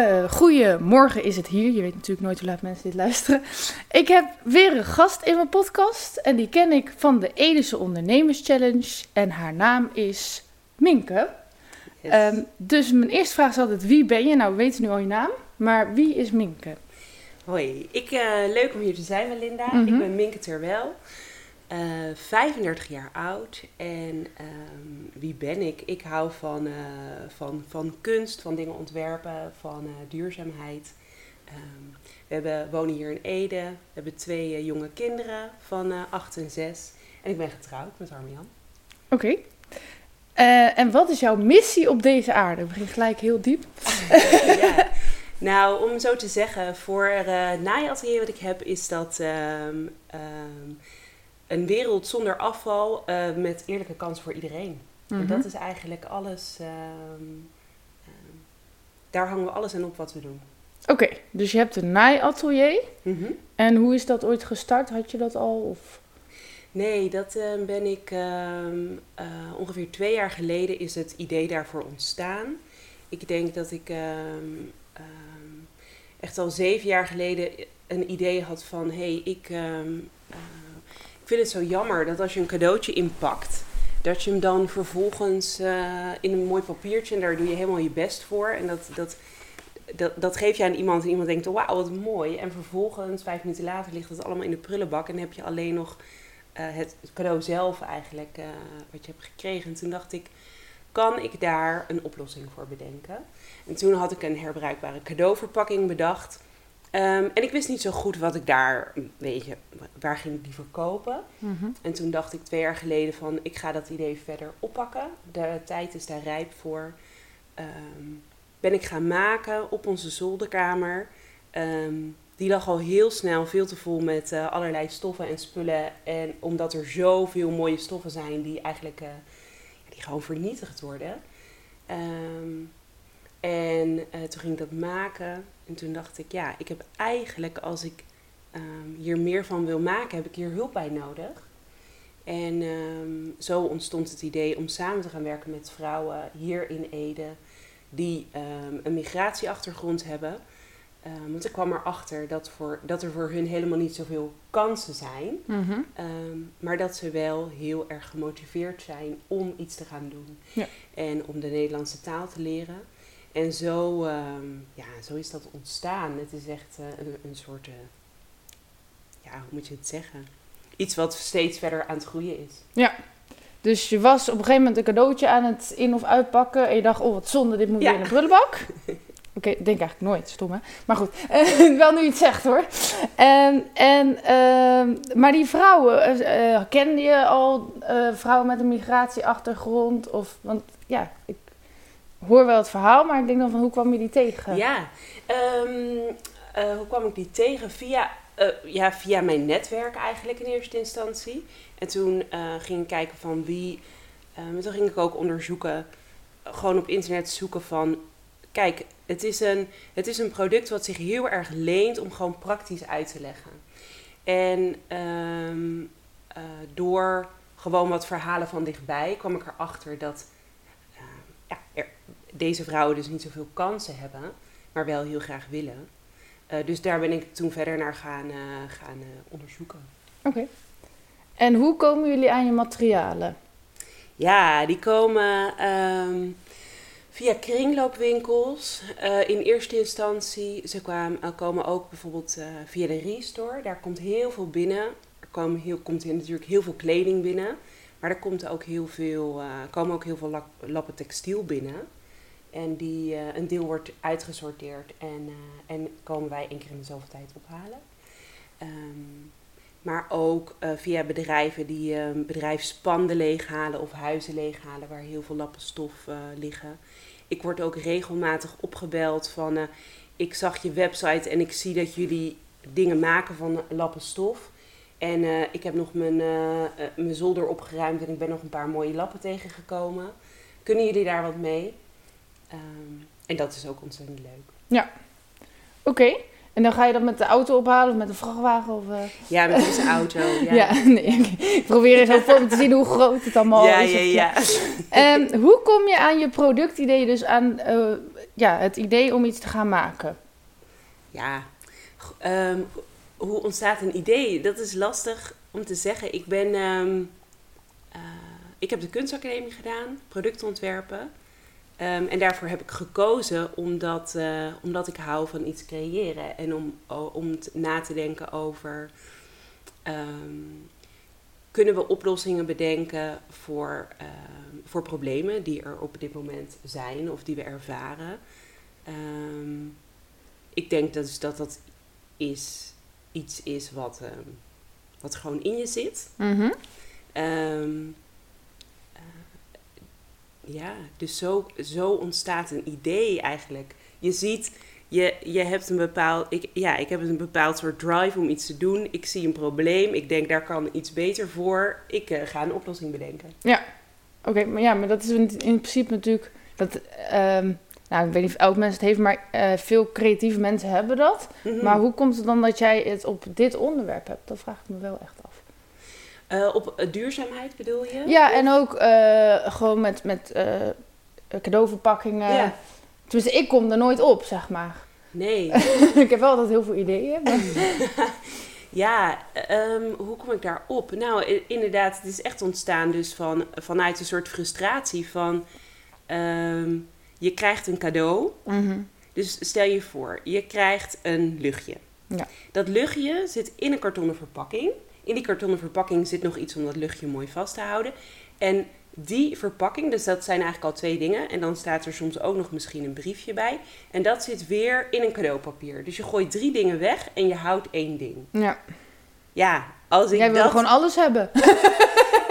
Uh, goedemorgen is het hier. Je weet natuurlijk nooit hoe laat mensen dit luisteren. Ik heb weer een gast in mijn podcast. En die ken ik van de Edische Ondernemers Challenge. En haar naam is Minke. Um, dus mijn eerste vraag is altijd: wie ben je? Nou, we weten nu al je naam. Maar wie is Minke? Hoi, ik, uh, leuk om hier te zijn, Melinda. Mm -hmm. Ik ben Minke Terwel. Uh, eh, 35 jaar oud. En um, wie ben ik? Ik hou van, uh, van, van kunst, van dingen ontwerpen, van uh, duurzaamheid. Um, we hebben, wonen hier in Ede. We hebben twee jonge kinderen van 8 en 6. En ik ben getrouwd met Armian. Oké. Okay. en wat is jouw missie op deze aarde? We beginnen gelijk heel diep. ja. Nou, om zo te zeggen, voor het naaiatelier wat ik heb, is dat... Um, een wereld zonder afval uh, met eerlijke kansen voor iedereen. Mm-hmm. En dat is eigenlijk alles. Uh, uh, daar hangen we alles aan op wat we doen. Oké, okay, dus je hebt een naaiatelier. Mm-hmm. En hoe is dat ooit gestart? Had je dat al? Of? Nee, dat ehm, ben ik ehm, eh, ongeveer twee jaar geleden is het idee daarvoor ontstaan. Ik denk dat ik echt al zeven jaar geleden een idee had van hé, hey, ik vind het zo jammer dat als je een cadeautje inpakt, dat je hem dan vervolgens uh, in een mooi papiertje en daar doe je helemaal je best voor. En dat, dat, dat, geef je aan iemand en iemand denkt, wauw, wat mooi. En vervolgens, vijf minuten later, ligt het allemaal in de prullenbak en heb je alleen nog uh, het cadeau zelf eigenlijk uh, wat je hebt gekregen. En toen dacht ik, kan ik daar een oplossing voor bedenken? En toen had ik een herbruikbare cadeauverpakking bedacht. Um, en ik wist niet zo goed wat ik daar, weet je, waar ging ik die verkopen. Mm -hmm. En toen dacht ik twee jaar geleden van, ik ga dat idee verder oppakken. De tijd is daar rijp voor. Um, ben ik gaan maken op onze zolderkamer. Um, die lag al heel snel veel te vol met uh, allerlei stoffen en spullen. En omdat er zoveel mooie stoffen zijn die eigenlijk uh, die gewoon vernietigd worden. En uh, toen ging ik dat maken. En toen dacht ik, ja, ik heb eigenlijk als ik um, hier meer van wil maken, heb ik hier hulp bij nodig. En um, zo ontstond het idee om samen te gaan werken met vrouwen hier in Ede die um, een migratieachtergrond hebben. want ik kwam erachter dat, voor, dat er voor hun helemaal niet zoveel kansen zijn. Mm-hmm. maar dat ze wel heel erg gemotiveerd zijn om iets te gaan doen. Ja. En om de Nederlandse taal te leren. En zo, um, ja, zo is dat ontstaan. Het is echt uh, een, een, soort, uh, ja, hoe moet je het zeggen? Iets wat steeds verder aan het groeien is. Ja, dus je was op een gegeven moment een cadeautje aan het in- of uitpakken. En je dacht, oh wat zonde, dit moet ja. weer in de prullenbak. Oké, okay, denk eigenlijk nooit, stom hè. Maar goed, uh, wel nu iets zegt hoor. En, en, uh, maar die vrouwen, uh, kende je al vrouwen met een migratieachtergrond? Of, want ja, ik hoor wel het verhaal, maar ik denk dan van hoe kwam je die tegen? Ja, um, uh, hoe kwam ik die tegen? Via, uh, ja, via mijn netwerk eigenlijk in eerste instantie. En toen uh, ging ik kijken van wie. Um, toen ging ik ook onderzoeken, gewoon op internet zoeken van. Kijk, het is, een, het is een product wat zich heel erg leent om gewoon praktisch uit te leggen. En um, door gewoon wat verhalen van dichtbij kwam ik erachter dat deze vrouwen dus niet zoveel kansen hebben, maar wel heel graag willen. Uh, dus daar ben ik toen verder naar gaan, uh, gaan uh, onderzoeken. Oké. Okay. En hoe komen jullie aan je materialen? Ja, die komen um, via kringloopwinkels. in eerste instantie, ze kwamen, komen ook bijvoorbeeld via de Restore. Daar komt heel veel binnen. Er komen heel, komt natuurlijk heel veel kleding binnen. Maar er komt ook heel veel, komen ook heel veel lap, lappen textiel binnen. En die, uh, een deel wordt uitgesorteerd en, uh, en komen wij één keer in de zoveel tijd ophalen. Um, maar ook uh, via bedrijven die bedrijfspanden leeghalen of huizen leeghalen waar heel veel lappen stof liggen. Ik word ook regelmatig opgebeld van ik zag je website en ik zie dat jullie dingen maken van lappen stof. En eh, ik heb nog mijn, eh, eh, mijn zolder opgeruimd en ik ben nog een paar mooie lappen tegengekomen. Kunnen jullie daar wat mee? Ehm, en dat is ook ontzettend leuk. Oké. En dan ga je dat met de auto ophalen of met een vrachtwagen? Of, eh? Ja, met deze auto. Ja, Ja, nee, ik, probeer eens ook voor me te zien hoe groot het allemaal ja, is. ja. of- ja. Ehm, hoe kom je aan je productidee, dus aan eh, ja, het idee om iets te gaan maken? Ja, ehm, hoe ontstaat een idee? Dat is lastig om te zeggen. Ik ben, eh, ik heb de kunstacademie gedaan, productontwerpen. Ehm, en daarvoor heb ik gekozen omdat, eh, omdat ik hou van iets creëren en om, om na te denken over ehm, kunnen we oplossingen bedenken voor, ehm, voor problemen die er op dit moment zijn of die we ervaren. Ik denk dus dat dat is, iets is wat, wat gewoon in je zit. Eh, ja, dus zo, zo ontstaat een idee eigenlijk. Je ziet, je, je hebt een bepaald, ik, ja, ik heb een bepaald soort drive om iets te doen. Ik zie een probleem, ik denk daar kan iets beter voor. Ik eh, ga een oplossing bedenken. Oké, maar ja, maar dat is in, in principe natuurlijk... Dat, ehm, nou, ik weet niet of elk mens het heeft, maar eh, veel creatieve mensen hebben dat. Mhm. Maar hoe komt het dan dat jij het op dit onderwerp hebt? Dat vraag ik me wel echt af. Eh, op eh, duurzaamheid bedoel je? Ja, en ook eh, gewoon met, met cadeauverpakkingen. Ja. Tenminste, ik kom er nooit op, zeg maar. Nee. ik heb wel altijd heel veel ideeën. maar- Ja, ehm, hoe kom ik daarop? Nou, inderdaad, het is echt ontstaan dus van, vanuit een soort frustratie van... ehm, je krijgt een cadeau, Mhm. dus stel je voor, je krijgt een luchtje. Ja. Dat luchtje zit in een kartonnen verpakking. In die kartonnen verpakking zit nog iets om dat luchtje mooi vast te houden. En die verpakking, dus dat zijn eigenlijk al twee dingen. En dan staat er soms ook nog misschien een briefje bij. En dat zit weer in een cadeaupapier. Dus je gooit drie dingen weg en je houdt één ding. Ja. Ja, als ik Jij wil dat... gewoon alles hebben.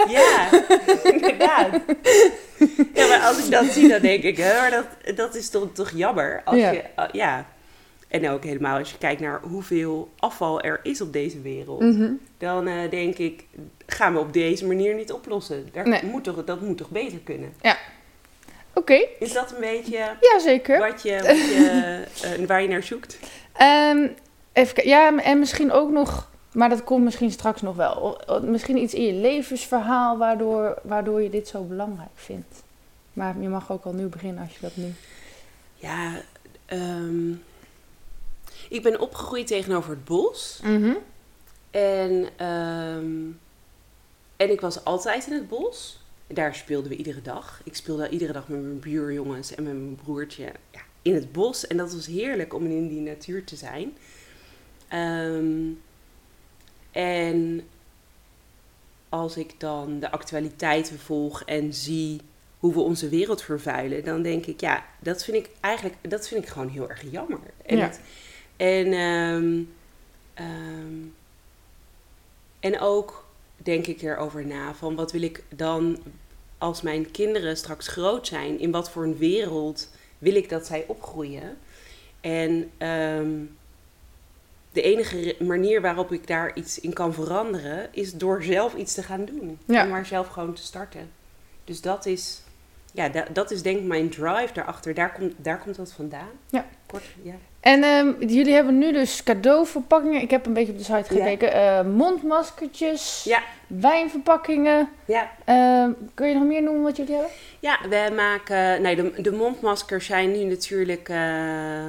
Ja, inderdaad. Ja, maar als ik dat zie, dan denk ik, hè, maar dat, dat is toch, toch jammer. Als Ja. Je, ja. En ook helemaal als je kijkt naar hoeveel afval er is op deze wereld. Mhm. Dan eh, denk ik, gaan we op deze manier niet oplossen. Daar Nee. moet toch, dat moet toch beter kunnen. Oké, Is dat een beetje ja zeker. wat je, wat je, eh, waar je naar zoekt? Ehm, even. Ja, en misschien ook nog, maar dat komt misschien straks nog wel. Misschien iets in je levensverhaal waardoor, waardoor je dit zo belangrijk vindt. Maar je mag ook al nu beginnen als je dat nu. Ja, ehm, ik ben opgegroeid tegenover het bos. Mhm. En, ehm, en ik was altijd in het bos. Daar speelden we iedere dag. Ik speelde iedere dag met mijn buurjongens en met mijn broertje ja, in het bos. En dat was heerlijk om in die natuur te zijn. Ehm, en als ik dan de actualiteiten volg en zie hoe we onze wereld vervuilen, dan denk ik, ja, dat vind ik eigenlijk, dat vind ik gewoon heel erg jammer. En, Ja. het- en, ehm, ehm, en ook denk ik erover na van wat wil ik dan als mijn kinderen straks groot zijn, in wat voor een wereld wil ik dat zij opgroeien? En ehm, de enige manier waarop ik daar iets in kan veranderen, is door zelf iets te gaan doen. Ja. En maar zelf gewoon te starten. Dus dat is, ja, da- dat is denk ik mijn drive daarachter. Daar komt, daar komt dat vandaan. Ja. Kort, ja. En ehm, jullie hebben nu dus cadeauverpakkingen. Ik heb een beetje op de site Ja. gekeken. Eh, mondmaskertjes, Ja. wijnverpakkingen. Ja. Ehm, kun je nog meer noemen wat jullie hebben? Ja, wij maken. Nee, de, de mondmaskers zijn nu natuurlijk eh,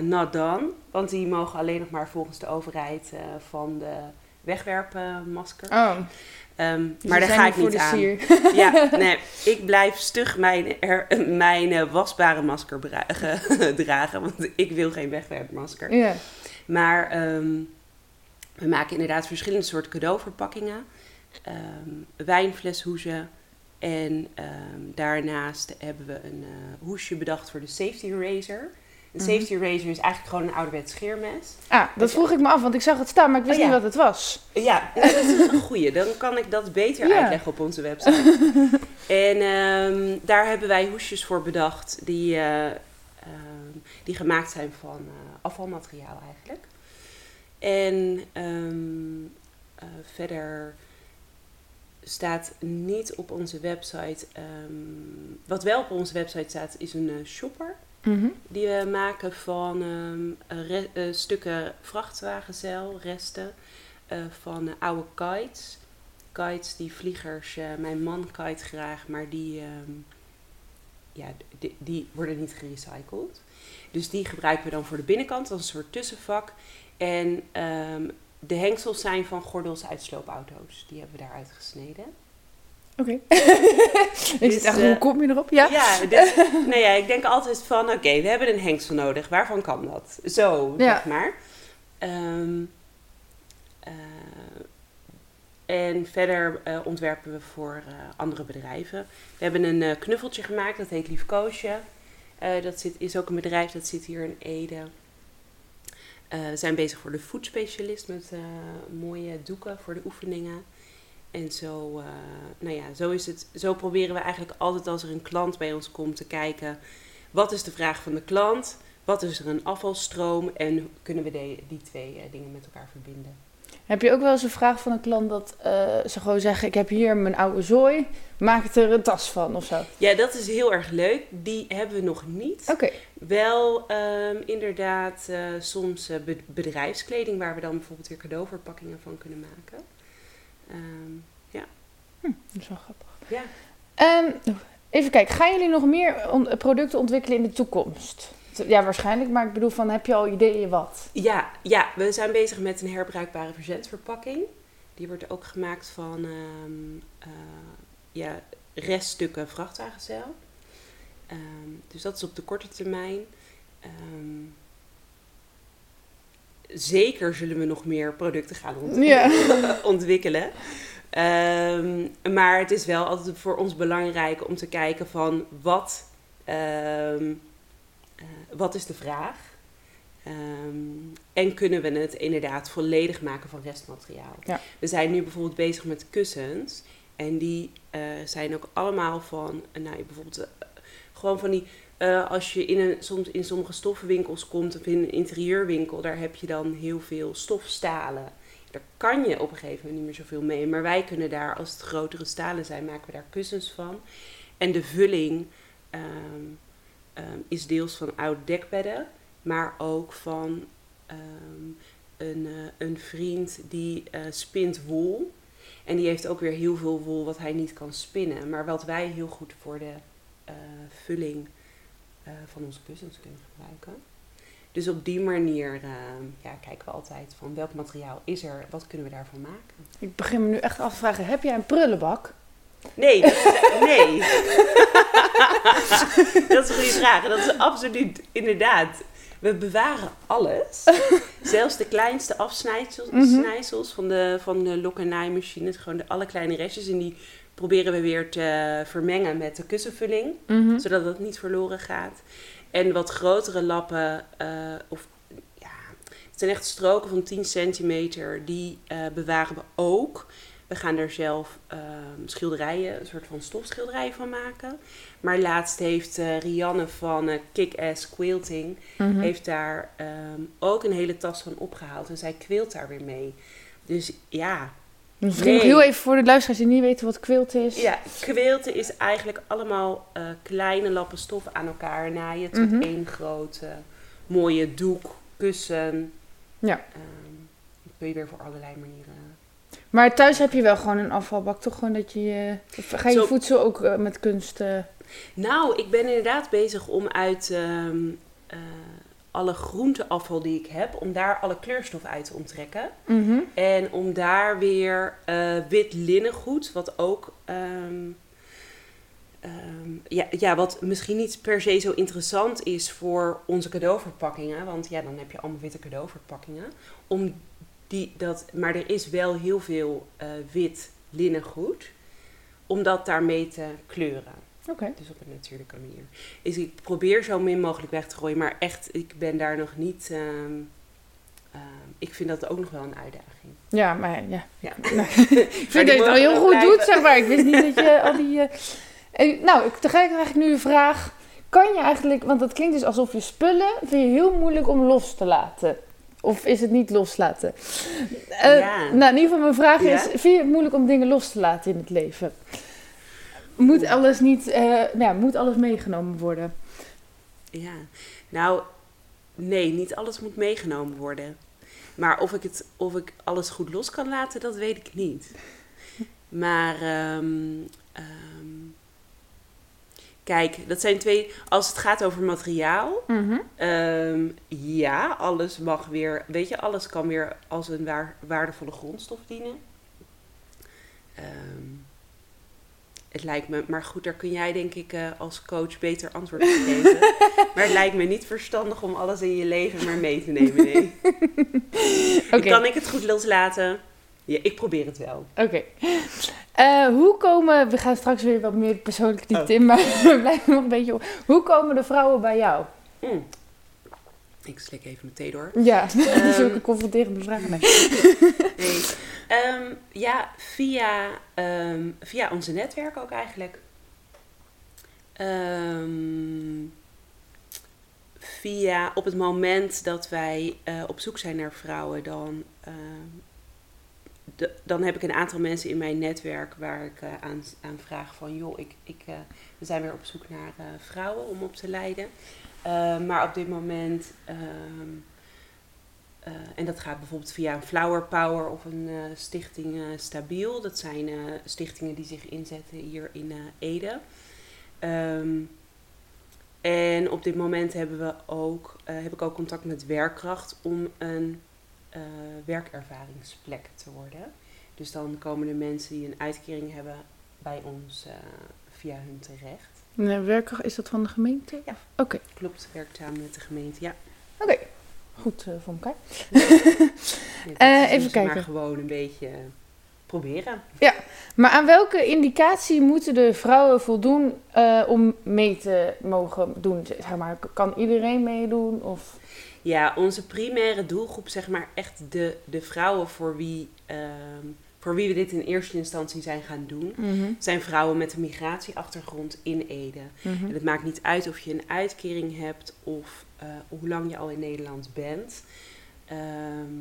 not done. Want die mogen alleen nog maar volgens de overheid van de wegwerpmasker. Oh, Ehm, dus maar daar ga ik niet aan. sier. Ja, nee, ik blijf stug mijn, er, mijn eh, wasbare masker dragen. Want ik wil geen wegwerpmasker. Ja. Maar ehm, we maken inderdaad verschillende soorten cadeauverpakkingen. Ehm wijnfleshoezen. En daarnaast hebben we een eh, hoesje bedacht voor de safety razor. Een Mhm. safety razor is eigenlijk gewoon een ouderwets scheermes. Ah, dat vroeg ik me af, want ik zag het staan, maar ik wist Oh, ja. niet wat het was. Ja, nou, dat is een goeie. Dan kan ik dat beter Ja. uitleggen op onze website. en ehm, daar hebben wij hoesjes voor bedacht die, eh, ehm, die gemaakt zijn van eh, afvalmateriaal eigenlijk. En ehm, eh, verder staat niet op onze website. wat wel op onze website staat, is een eh, Mhm. Die we maken van ehm, eh, stukken vrachtwagenzeil, resten eh, van oude kites. Kites die vliegers, eh, mijn man kite graag, maar die, ehm, ja, die, die worden niet gerecycled. Dus die gebruiken we dan voor de binnenkant als een soort tussenvak. En ehm, de hengsels zijn van gordels uit sloopauto's. Die hebben we daaruit gesneden. Oké. ik Dus, echt, eh, hoe kom je erop? Ja. Ja, dus, nou ja, ik denk altijd van, oké, we hebben een hengsel nodig. Waarvan kan dat? Zo, Ja. zeg maar. Ehm, eh, en verder eh, ontwerpen we voor andere bedrijven. We hebben een knuffeltje gemaakt, dat heet Liefkoosje. Dat zit, is ook een bedrijf, dat zit hier in Ede. We zijn bezig voor de voedspecialist met mooie doeken voor de oefeningen. En zo, eh, nou ja, zo, is het, zo proberen we eigenlijk altijd als er een klant bij ons komt te kijken... wat is de vraag van de klant, wat is er een afvalstroom... en kunnen we de- die twee eh, dingen met elkaar verbinden. Heb je ook wel eens een vraag van een klant dat eh, ze gewoon zeggen: Ik heb hier mijn oude zooi, maak er een tas van of zo? Ja, dat is heel erg leuk. Die hebben we nog niet. Oké. Wel ehm, inderdaad soms be- bedrijfskleding... waar we dan bijvoorbeeld weer cadeauverpakkingen van kunnen maken. Ehm, Dat is wel grappig. ja. Ehm, even kijken, gaan jullie nog meer producten ontwikkelen in de toekomst? Ja, waarschijnlijk, maar ik bedoel, van, heb je al ideeën wat? Ja, ja, we zijn bezig met een herbruikbare verzendverpakking. Die wordt ook gemaakt van ehm, eh, ja, reststukken vrachtwagenzeil. Ehm, dus dat is op de korte termijn. Ehm, zeker zullen we nog meer producten gaan ont- Ja. ontwikkelen. Ehm, maar het is wel altijd voor ons belangrijk om te kijken van wat, ehm, eh, wat is de vraag? Ehm, en kunnen we het inderdaad volledig maken van restmateriaal? Ja. We zijn nu bijvoorbeeld bezig met kussens. En die eh, zijn ook allemaal van, nou, bijvoorbeeld eh, gewoon van die, eh, als je in, een, soms in sommige stoffenwinkels komt of in een interieurwinkel, daar heb je dan heel veel stofstalen. Daar kan je op een gegeven moment niet meer zoveel mee. Maar wij kunnen daar, als het grotere stalen zijn, maken we daar kussens van. En de vulling ehm, ehm, is deels van oude dekbedden, maar ook van ehm, een, eh, een vriend die eh, spint wol. En die heeft ook weer heel veel wol wat hij niet kan spinnen. Maar wat wij heel goed voor de eh, vulling eh, van onze kussens kunnen gebruiken. Dus op die manier eh, ja, kijken we altijd van welk materiaal is er, wat kunnen we daarvan maken. Ik begin me nu echt af te vragen, heb jij een prullenbak? Nee, dat is, nee. dat is een goede vraag. Dat is absoluut, inderdaad. We bewaren alles. Zelfs de kleinste afsnijdsels Mhm. van de, van de lok- en naaimachine. Gewoon de alle kleine restjes. En die proberen we weer te vermengen met de kussenvulling. Mhm. Zodat het niet verloren gaat. En wat grotere lappen, eh, of ja, het zijn echt stroken van 10 centimeter, die eh, bewaren we ook. We gaan er zelf ehm, schilderijen, een soort van stofschilderijen van maken. Maar laatst heeft eh, Rianne van Kick-Ass Quilting Mhm. heeft daar ehm, ook een hele tas van opgehaald. En zij kwilt daar weer mee. Dus ja, Misschien nog heel even voor de luisteraars die niet weten wat quilt is. Ja, quilten is eigenlijk allemaal eh, kleine lappen stof aan elkaar naaien tot Mhm. één grote mooie doek, kussen. Ja. Ehm, dat kun je weer voor allerlei manieren. Maar thuis heb je wel gewoon een afvalbak, toch? Gewoon dat je... of ga je Zo- voedsel ook eh, met kunst... Nou, ik ben inderdaad bezig om uit ehm, eh, alle groenteafval die ik heb, om daar alle kleurstof uit te onttrekken. mhm. En om daar weer eh, wit linnengoed, wat ook. ehm, ehm, ja, ja, wat misschien niet per se zo interessant is voor onze cadeauverpakkingen. Want ja, dan heb je allemaal witte cadeauverpakkingen. Om die, dat, maar er is wel heel veel eh, wit linnengoed. Om dat daarmee te kleuren. Oké. Dus op een natuurlijke manier. Dus ik probeer zo min mogelijk weg te gooien. Maar echt, ik ben daar nog niet... ehm, ehm, ik vind dat ook nog wel een uitdaging. Ja, maar ja. Ja. Nou, ik vind dat je het al heel goed doet, zeg maar. Ik wist niet dat je al die... eh, eh, nou, ik, tegelijkertijd eigenlijk nu de vraag... Kan je eigenlijk... Want het klinkt dus alsof je spullen... vind je heel moeilijk om los te laten. Of is het niet loslaten? Eh, Ja. Nou, in ieder geval mijn vraag Ja? is... Vind je het moeilijk om dingen los te laten in het leven? Moet alles niet... eh, nou ja, moet alles meegenomen worden? Ja, nou, nee, niet alles moet meegenomen worden. Maar of ik, het, of ik alles goed los kan laten, dat weet ik niet. Maar, ehm, ehm, kijk, dat zijn twee. Als het gaat over materiaal, ehm, ja, alles mag weer. Weet je, alles kan weer als een waar- waardevolle grondstof dienen. Ehm, het lijkt me, maar goed, daar kun jij denk ik eh, als coach beter antwoord op geven. maar het lijkt me niet verstandig om alles in je leven maar mee te nemen. Nee. Oké. Kan ik het goed loslaten? Ja, ik probeer het wel. Oké. Eh, hoe komen... We gaan straks weer wat meer persoonlijk diepte Oh. in, maar we blijven nog een beetje... op. Hoe komen de vrouwen bij jou? Mm. Ik slik even mijn thee door. Ja, Ehm. zulke confronterende vragen. Nee. Nee. Ehm, ja, via, ehm, via onze netwerk ook eigenlijk. Ehm, via op het moment dat wij eh, op zoek zijn naar vrouwen, dan, dan heb ik een aantal mensen in mijn netwerk waar ik eh, aan, aan vraag van joh, ik, ik, eh, we zijn weer op zoek naar vrouwen om op te leiden. Maar op dit moment eh, en dat gaat bijvoorbeeld via een Flower Power of een eh, stichting eh, Stabiel. Dat zijn stichtingen die zich inzetten hier in Ede. Ehm, en op dit moment hebben we ook, heb ik ook contact met Werkkracht om een werkervaringsplek te worden. Dus dan komen de mensen die een uitkering hebben bij ons via hun terecht. Nee, werkkracht, is dat van de gemeente? Ja. Oké, Klopt, werkt samen met de gemeente. Ja. oké. Goed eh, voor elkaar. Ja, Eh, is even dus kijken. Maar gewoon een beetje proberen. Maar aan welke indicatie moeten de vrouwen voldoen eh, om mee te mogen doen? Zeg maar, kan iedereen meedoen? Of... Ja, onze primaire doelgroep, zeg maar echt de, de vrouwen voor wie, ehm, voor wie we dit in eerste instantie zijn gaan doen, zijn vrouwen met een migratieachtergrond in Ede. Mhm. En het maakt niet uit of je een uitkering hebt of eh, hoe lang je al in Nederland bent. Ehm,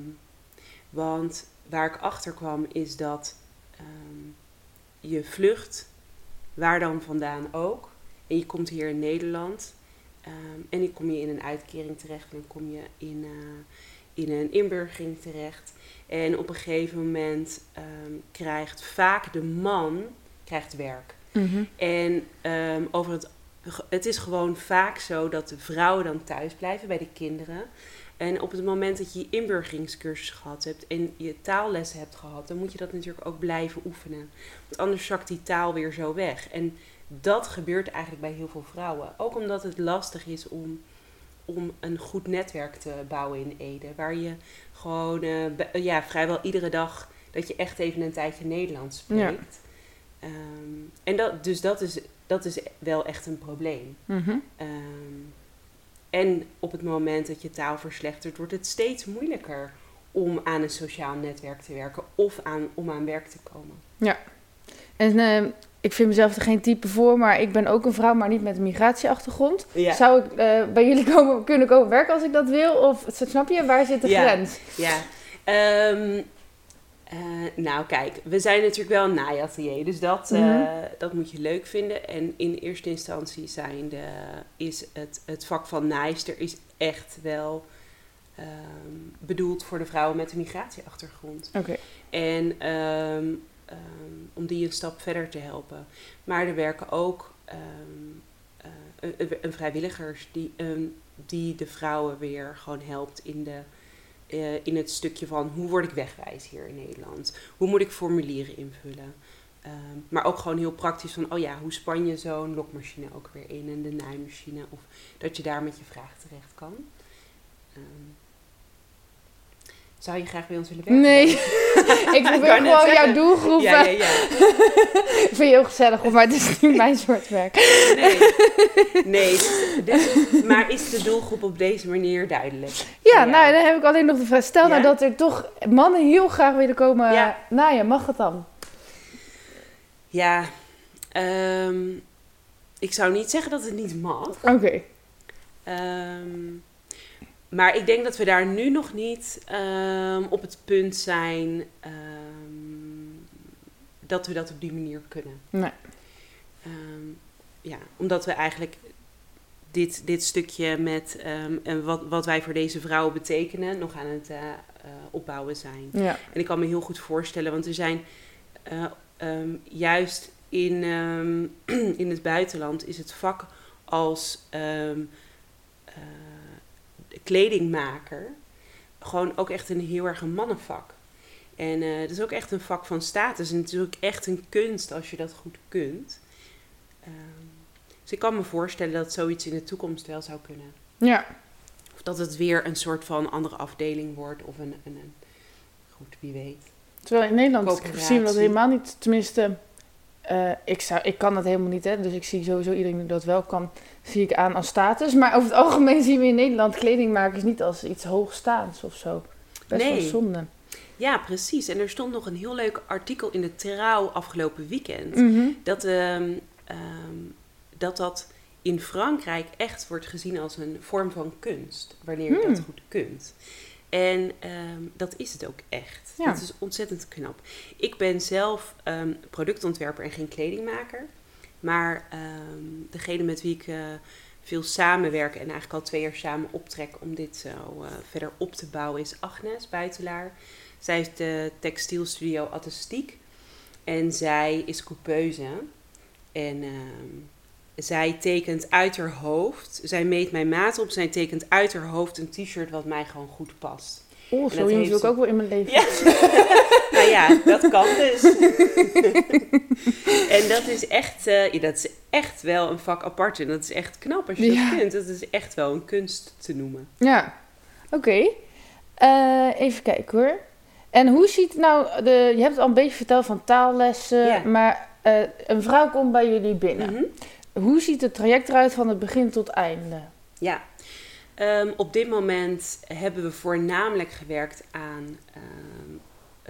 want waar ik achter kwam is dat ehm, je vlucht, waar dan vandaan ook, en je komt hier in Nederland. ehm, en dan kom je in een uitkering terecht en dan kom je in, eh, in een inburgering terecht. En op een gegeven moment krijgt vaak de man krijgt werk. Mhm. En over het, het is gewoon vaak zo dat de vrouwen dan thuis blijven bij de kinderen. En op het moment dat je je inburgeringscursus gehad hebt en je taallessen hebt gehad, dan moet je dat natuurlijk ook blijven oefenen. Want anders zakt die taal weer zo weg. En dat gebeurt eigenlijk bij heel veel vrouwen. Ook omdat het lastig is om, om een goed netwerk te bouwen in Ede. Waar je gewoon eh, ja, vrijwel iedere dag dat je echt even een tijdje Nederlands spreekt. Ehm, en dat, dus dat is, dat is wel echt een probleem. Mhm. Ehm, en op het moment dat je taal verslechtert, wordt het steeds moeilijker om aan een sociaal netwerk te werken of aan, om aan werk te komen. En eh, ik vind mezelf er geen type voor, maar ik ben ook een vrouw, maar niet met een migratieachtergrond. Ja. Zou ik eh, bij jullie komen, kunnen komen werken als ik dat wil? Of snap je, waar zit de Ja. grens? Ja, ehm, eh, nou kijk, we zijn natuurlijk wel een naaiatelier, dus dat, eh, Mhm. dat moet je leuk vinden. En in eerste instantie zijn de, is het, het vak van naaister is echt wel ehm, bedoeld voor de vrouwen met een migratieachtergrond. Oké. En ehm, ehm, om die een stap verder te helpen. Maar er werken ook eh, een, een- vrijwilligers die, die de vrouwen weer gewoon helpt in, de, eh, in het stukje van hoe word ik wegwijs hier in Nederland? Hoe moet ik formulieren invullen? Ehm, maar ook gewoon heel praktisch van, oh ja, hoe span je zo'n lokmachine ook weer in en de naaimachine? Of dat je daar met je vraag terecht kan. Ehm, zou je graag bij ons willen werken? Nee, ik probeer gewoon zeggen. jouw doelgroep. Ja, ja, eh, ja. Ik vind je heel gezellig, maar het is niet mijn soort werk. Nee, nee dus, maar is de doelgroep op deze manier duidelijk? Ja, Ja. nou, dan heb ik alleen nog de vraag. Stel nou Ja? dat er toch mannen heel graag willen komen Ja. naaien. Mag het dan? Ja, ehm, ik zou niet zeggen dat het niet mag. Oké. Ehm, maar ik denk dat we daar nu nog niet ehm, op het punt zijn ehm, dat we dat op die manier kunnen. Nee. Ehm, ja, omdat we eigenlijk dit, dit stukje met en wat, wat wij voor deze vrouwen betekenen nog aan het eh, eh, opbouwen zijn. Ja. En ik kan me heel goed voorstellen, want er zijn eh, juist in, in het buitenland is het vak als kledingmaker gewoon ook echt een heel erg een mannenvak. En eh het is ook echt een vak van status. En het is ook echt een kunst als je dat goed kunt. Ehm, dus ik kan me voorstellen dat zoiets in de toekomst wel zou kunnen. Ja. Of dat het weer een soort van andere afdeling wordt. Of een, een, een goed, wie weet. Terwijl in Nederland zien we dat helemaal niet. Tenminste, eh, ik, zou, ik kan dat helemaal niet, hè. Dus ik zie sowieso iedereen die dat wel kan, zie ik aan als status. Maar over het algemeen zien we in Nederland kledingmakers niet als iets hoogstaands of zo. Best wel Nee. zonde. Ja, precies. En er stond nog een heel leuk artikel in de Trouw afgelopen weekend. Mhm. Dat, ehm, ehm, dat dat in Frankrijk echt wordt gezien als een vorm van kunst. Wanneer je dat Hmm. goed kunt. En ehm, dat is het ook echt. Ja. Dat is ontzettend knap. Ik ben zelf ehm, productontwerper en geen kledingmaker. Maar ehm, degene met wie ik eh, veel samenwerk en eigenlijk al twee jaar samen optrek om dit zo eh, verder op te bouwen is Agnes Buitelaar. Zij heeft de textielstudio Artistiek. En zij is coupeuse. En zij tekent uit haar hoofd. Zij meet mijn maat op. Zij tekent uit haar hoofd een t-shirt wat mij gewoon goed past. Oh, zo iemand wil ik ook wel in mijn leven. Ja. nou ja, dat kan dus. en dat is echt, eh, ja, dat is echt wel een vak apart. En dat is echt knap als je Ja. dat kunt. Dat is echt wel een kunst te noemen. Ja, oké. Eh, even kijken hoor. En hoe ziet nou, de, je hebt al een beetje verteld van taallessen, Ja. maar eh, een vrouw komt bij jullie binnen. Mhm. Hoe ziet het traject eruit van het begin tot einde? Ja, Ehm, op dit moment hebben we voornamelijk gewerkt aan ehm,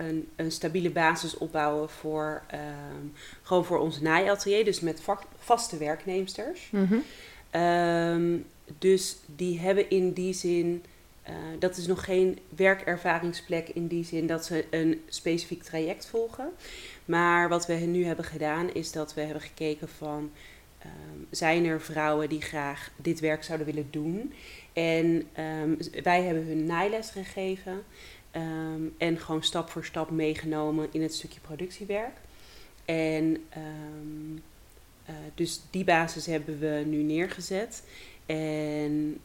een, een stabiele basis opbouwen voor, ehm, gewoon voor ons naaiatelier, dus met vak- vaste werknemsters. Mhm. Dus die hebben in die zin, eh, dat is nog geen werkervaringsplek in die zin dat ze een specifiek traject volgen. Maar wat we nu hebben gedaan is dat we hebben gekeken van, ehm, zijn er vrouwen die graag dit werk zouden willen doen? En ehm, wij hebben hun naailes gegeven ehm, en gewoon stap voor stap meegenomen in het stukje productiewerk. En eh, dus die basis hebben we nu neergezet. En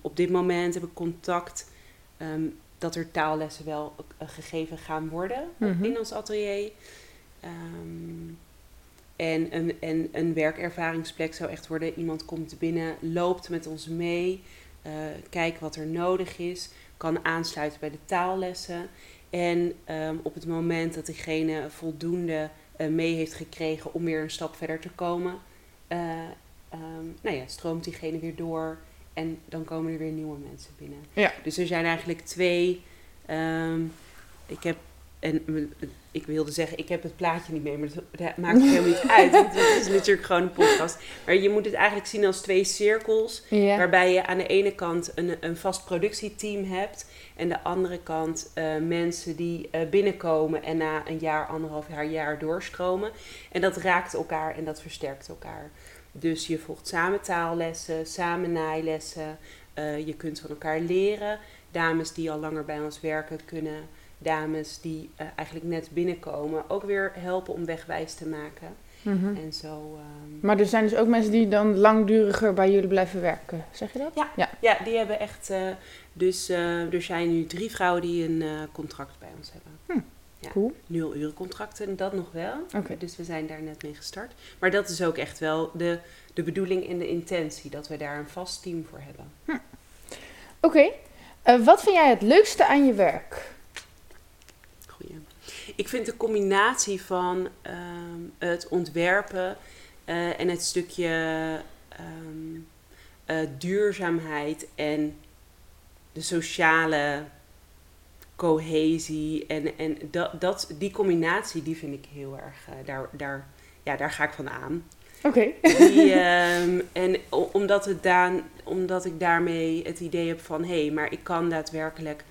op dit moment heb ik contact dat er taallessen wel eh, gegeven gaan worden Mhm. in ons atelier. Ehm, en een, en een werkervaringsplek zou echt worden: iemand komt binnen, loopt met ons mee, eh kijkt wat er nodig is, kan aansluiten bij de taallessen. En ehm, op het moment dat diegene voldoende eh, mee heeft gekregen om weer een stap verder te komen, eh, ehm, nou ja, stroomt diegene weer door en dan komen er weer nieuwe mensen binnen. Ja. Dus er zijn eigenlijk twee. ehm, ik heb en ik wilde zeggen, ik heb het plaatje niet mee, maar dat, maakt helemaal niet uit. Want het is natuurlijk gewoon een podcast. Maar je moet het eigenlijk zien als twee cirkels. Ja. Waarbij je aan de ene kant een, een vast productieteam hebt. En de andere kant eh, mensen die eh, binnenkomen en na een jaar, anderhalf jaar, jaar doorstromen. En dat raakt elkaar en dat versterkt elkaar. Dus je volgt samen taallessen, samen naailessen. Eh, je kunt van elkaar leren. Dames die al langer bij ons werken kunnen dames die eh, eigenlijk net binnenkomen ook weer helpen om wegwijs te maken. Mhm. En zo. ehm, Maar er zijn dus ook mensen die dan langduriger bij jullie blijven werken. Zeg je dat? Ja. ja. Ja, die hebben echt. eh, dus eh, er zijn nu drie vrouwen die een contract bij ons hebben. Ja. Cool. Nul uren contracten, en dat nog wel. Oké. Dus we zijn daar net mee gestart. Maar dat is ook echt wel de, de bedoeling en de intentie, dat we daar een vast team voor hebben. Oké. Eh, wat vind jij het leukste aan je werk? Ik vind de combinatie van ehm, het ontwerpen eh, en het stukje ehm, eh, duurzaamheid en de sociale cohesie en, en dat, dat, die combinatie die vind ik heel erg, eh, daar, daar, ja, daar ga ik van aan. Oké. Ehm, en omdat, het daan, omdat ik daarmee het idee heb van... hé, hey, maar ik kan daadwerkelijk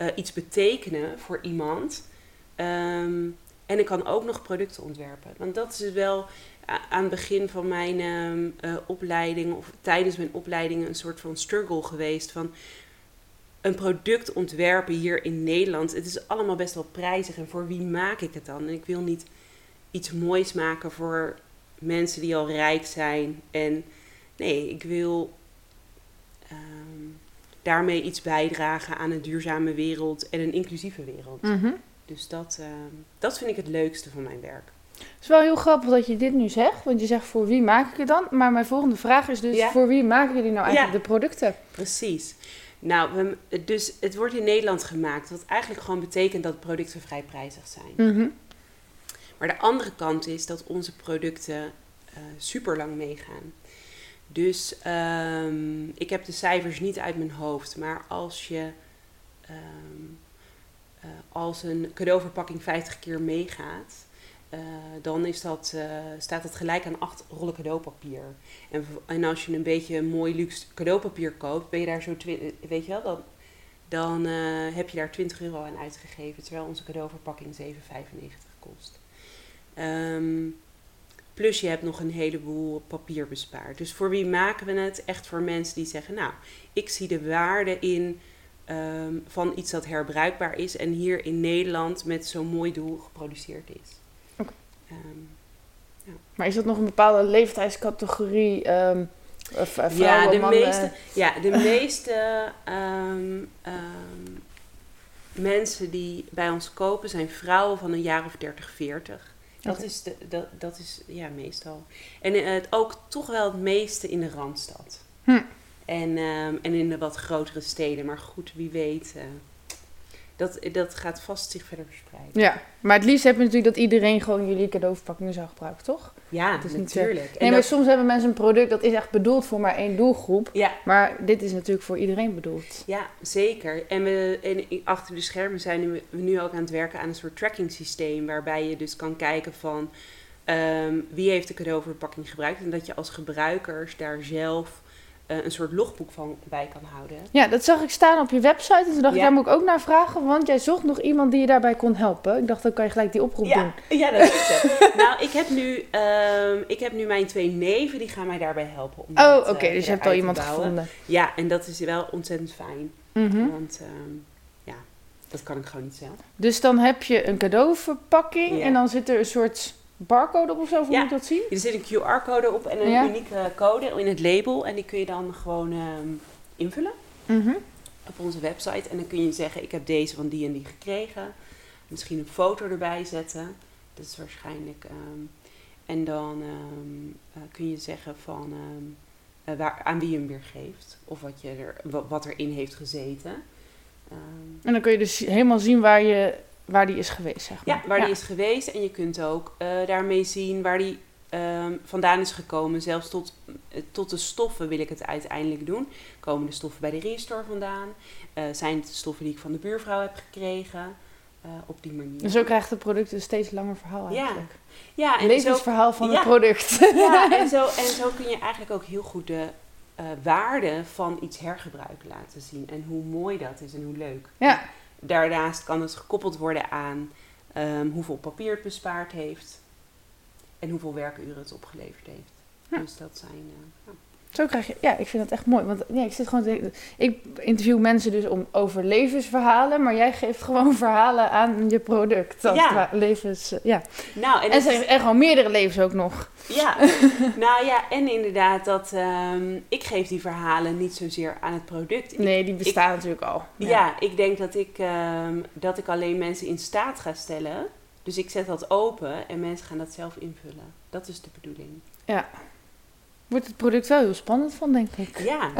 eh, iets betekenen voor iemand. Ehm, en ik kan ook nog producten ontwerpen. Want dat is wel aan het begin van mijn eh, opleiding... of tijdens mijn opleiding een soort van struggle geweest... van een product ontwerpen hier in Nederland. Het is allemaal best wel prijzig. En voor wie maak ik het dan? En ik wil niet iets moois maken voor mensen die al rijk zijn. En nee, ik wil ehm, daarmee iets bijdragen aan een duurzame wereld en een inclusieve wereld. Mhm. Dus dat, ehm, dat vind ik het leukste van mijn werk. Het is wel heel grappig dat je dit nu zegt, want je zegt voor wie maak ik het dan? Maar mijn volgende vraag is dus Ja. voor wie maken jullie nou eigenlijk Ja. de producten? Precies. Nou, we, dus het wordt in Nederland gemaakt, wat eigenlijk gewoon betekent dat producten vrij prijzig zijn. Mhm. Maar de andere kant is dat onze producten super lang meegaan. Dus ehm, ik heb de cijfers niet uit mijn hoofd, maar als je ehm, eh, als een cadeauverpakking 50 keer meegaat, eh, dan is dat, eh, staat dat gelijk aan 8 rollen cadeaupapier. En, en als je een beetje mooi luxe cadeaupapier koopt, ben je daar zo, weet je wel, dan, dan heb je daar 20 euro aan uitgegeven, terwijl onze cadeauverpakking 7,95 kost. Ehm, plus je hebt nog een heleboel papier bespaard. Dus voor wie maken we het? Echt voor mensen die zeggen, nou, ik zie de waarde in ehm, van iets dat herbruikbaar is en hier in Nederland met zo'n mooi doel geproduceerd is. Ehm, Maar is dat nog een bepaalde leeftijdscategorie? ehm of, eh, ja, de mannen? meeste, ja, de meeste mensen die bij ons kopen zijn vrouwen van een jaar of 30, 40. Dat, is, de, dat, dat is ja, meestal. En eh, het ook toch wel het meeste in de Randstad. Hm. En, ehm, en in de wat grotere steden. Maar goed, wie weet. eh, dat, dat gaat vast zich verder verspreiden. Ja, maar het liefst heb je natuurlijk dat iedereen gewoon jullie cadeauverpakking zou gebruiken, toch? Ja, Het is niet, natuurlijk. Nee, maar dat- soms hebben mensen een product dat is echt bedoeld voor maar één doelgroep. ja, Maar dit is natuurlijk voor iedereen bedoeld. Ja, zeker. En, we, en achter de schermen zijn we nu ook aan het werken aan een soort tracking systeem. Waarbij je dus kan kijken van ehm, wie heeft de cadeauverpakking gebruikt. En dat je als gebruikers daar zelf eh, een soort logboek van bij kan houden. Ja, dat zag ik staan op je website. En toen dacht ik, daar moet ik ook naar vragen. Want jij zocht nog iemand die je daarbij kon helpen. Ik dacht, dan kan je gelijk die oproep doen. Ja, dat is het. nou, ik heb, nu, ehm, ik heb nu mijn twee neven, die gaan mij daarbij helpen. Om Oh, oké. eh, dus je hebt al iemand gevonden. Ja, en dat is wel ontzettend fijn. Mhm. Want ehm, ja, dat kan ik gewoon niet zelf. Dus dan heb je een cadeauverpakking. Ja. En dan zit er een soort barcode op of zo. Hoe Ja. moet dat zien? Er zit een QR-code op en een Ja. unieke code in het label. En die kun je dan gewoon ehm, invullen Mhm. op onze website. En dan kun je zeggen, ik heb deze van die en die gekregen. Misschien een foto erbij zetten. Dat is waarschijnlijk... ehm, en dan ehm, eh, kun je zeggen van eh, waar, aan wie je hem weer geeft. Of wat, je er, wa- wat erin heeft gezeten. En dan kun je dus helemaal zien waar, je, waar die is geweest, zeg maar. Ja, waar die is geweest. En je kunt ook eh, daarmee zien waar die ehm, vandaan is gekomen. Zelfs tot, eh, tot de stoffen wil ik het uiteindelijk doen. Komen de stoffen bij de restore vandaan? Eh, zijn het de stoffen die ik van de buurvrouw heb gekregen? Op die manier. Dus zo krijgt het product een steeds langer verhaal Ja, eigenlijk. ja, Een en zo, levensverhaal van Ja. het product. ja en, zo, en zo kun je eigenlijk ook heel goed de waarde van iets hergebruik laten zien. En hoe mooi dat is en hoe leuk. Ja. Daarnaast kan het gekoppeld worden aan ehm, hoeveel papier het bespaard heeft en hoeveel werkuren het opgeleverd heeft. Ja. Dus dat zijn. eh, ja. Zo krijg je, ja, ik vind dat echt mooi. Want ja, ik zit gewoon te ik interview mensen dus om over levensverhalen, maar jij geeft gewoon verhalen aan je product. als Ja. levens, eh, ja. Nou, en, En, zijn er gewoon meerdere levens ook nog. ja, nou ja, en inderdaad dat ehm, ik geef die verhalen niet zozeer aan het product. Ik- Nee, die bestaan natuurlijk al. ja. ik denk dat ik, ehm, dat ik alleen mensen in staat ga stellen. Dus ik zet dat open en mensen gaan dat zelf invullen. Dat is de bedoeling. ja. Wordt het product wel heel spannend van, denk ik. Ja,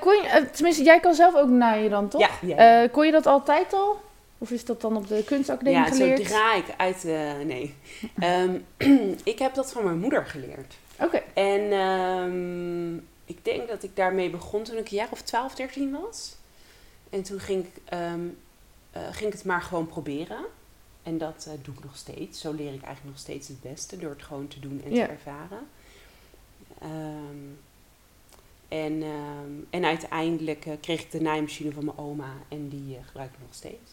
kon je, eh, tenminste, jij kan zelf ook naaien dan, toch? ja, ja. Eh, kon je dat altijd al? Of is dat dan op de kunstacademie ja geleerd? zodra ik uit... nee. Ehm, ik heb dat van mijn moeder geleerd. Oké. En ehm, ik denk dat ik daarmee begon toen ik een jaar of 12, 13 was. En toen ging ik, ehm, eh, ging ik het maar gewoon proberen. En dat eh, doe ik nog steeds. Zo leer ik eigenlijk nog steeds het beste door het gewoon te doen en Ja. te ervaren. Ehm, en, ehm, en uiteindelijk eh, kreeg ik de naaimachine van mijn oma en die eh, gebruik ik nog steeds.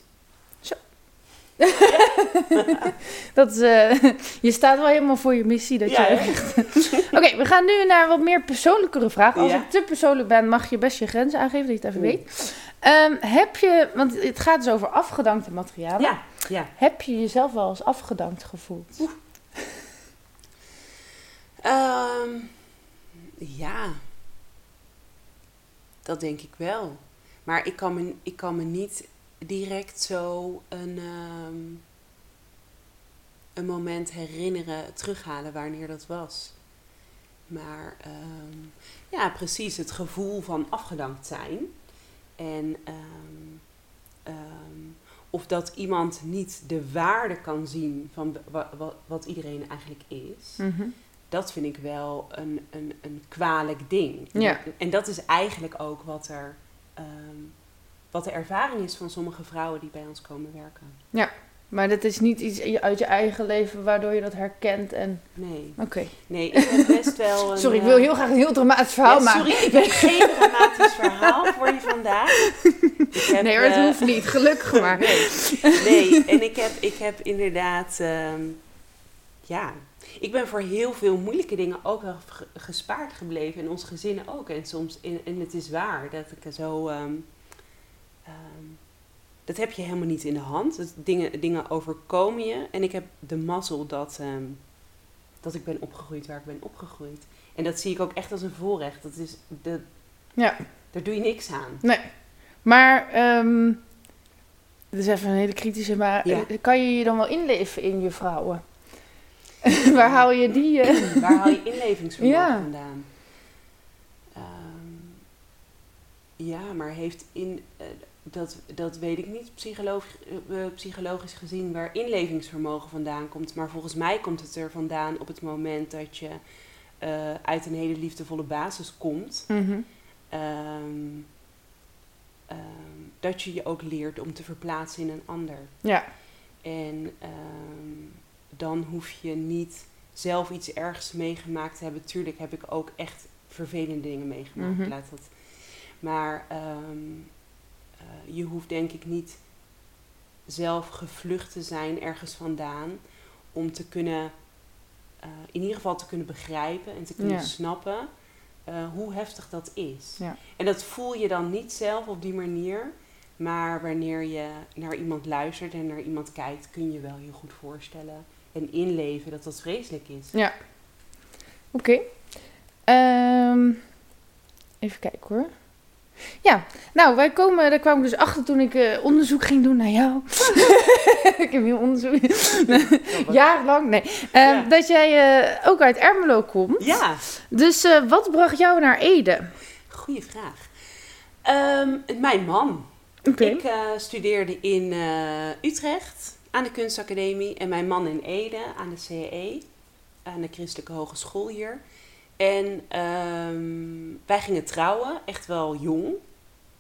Dat, is, eh, je staat wel helemaal voor je missie. Dat Ja, je echt... Oké, we gaan nu naar wat meer persoonlijkere vragen. Als Ja. ik te persoonlijk ben, mag je best je grenzen aangeven, dat je het even weet. Ehm, heb je, want het gaat dus over afgedankte materialen. Ja, ja. Heb je jezelf wel eens afgedankt gevoeld? Ehm, ja, dat denk ik wel. Maar ik kan me, ik kan me niet direct zo een, ehm, een moment herinneren, terughalen wanneer dat was. Maar ehm, ja, precies, het gevoel van afgedankt zijn. En ehm, of dat iemand niet de waarde kan zien van wa- wa- wat iedereen eigenlijk is Mhm. dat vind ik wel een, een, een kwalijk ding. Ja. En dat is eigenlijk ook wat, er, wat de ervaring is van sommige vrouwen die bij ons komen werken. Maar dat is niet iets uit je eigen leven waardoor je dat herkent en... Nee, Oké. nee ik heb best wel een... Sorry, ik eh, wil heel graag een heel dramatisch verhaal ja, maken. Sorry, ik heb geen dramatisch verhaal voor je vandaag. Heb, nee, maar het eh, hoeft niet, gelukkig maar. Nee, nee. en ik heb, ik heb inderdaad, ehm, ja, ik ben voor heel veel moeilijke dingen ook wel ge- gespaard gebleven. En ons gezinnen ook. En soms, en, en het is waar dat ik zo, ehm, ehm, dat heb je helemaal niet in de hand. Dat dingen, dingen overkomen je. En ik heb de mazzel dat, ehm, dat ik ben opgegroeid waar ik ben opgegroeid. En dat zie ik ook echt als een voorrecht. Dat is, de, Ja. daar doe je niks aan. Nee. Maar, ehm dit is even een hele kritische, maar Ja. eh, kan je je dan wel inleven in je vrouwen? Waar haal je die... eh, Waar haal je inlevingsvermogen Ja. vandaan? Ja, maar heeft in... eh, dat, dat weet ik niet psychologisch, eh, eh, psychologisch gezien waar inlevingsvermogen vandaan komt. Maar volgens mij komt het er vandaan op het moment dat je eh, uit een hele liefdevolle basis komt. mhm. Ehm, ehm, dat je je ook leert om te verplaatsen in een ander. Ja, En ehm, dan hoef je niet zelf iets ergs meegemaakt te hebben. Tuurlijk heb ik ook echt vervelende dingen meegemaakt. Mhm. Laat dat. Maar eh, je hoeft denk ik niet zelf gevlucht te zijn ergens vandaan. Om te kunnen, eh, in ieder geval te kunnen begrijpen en te kunnen Ja. snappen eh, hoe heftig dat is. Ja. En dat voel je dan niet zelf op die manier. Maar wanneer je naar iemand luistert en naar iemand kijkt, kun je wel heel goed voorstellen en inleven dat dat vreselijk is. ja. Oké. Ehm, even kijken hoor. Ja, nou, wij komen, daar kwam ik dus achter toen ik eh, onderzoek ging doen naar jou. ik heb heel onderzoek. Jarenlang, nee. Ehm, Ja. Dat jij eh, ook uit Ermelo komt. Ja, Dus eh, wat bracht jou naar Ede? goede vraag. Ehm, mijn man. Oké. Ik studeerde in Utrecht aan de kunstacademie en mijn man in Ede aan de CE, aan de Christelijke Hogeschool hier. En ehm, wij gingen trouwen, echt wel jong.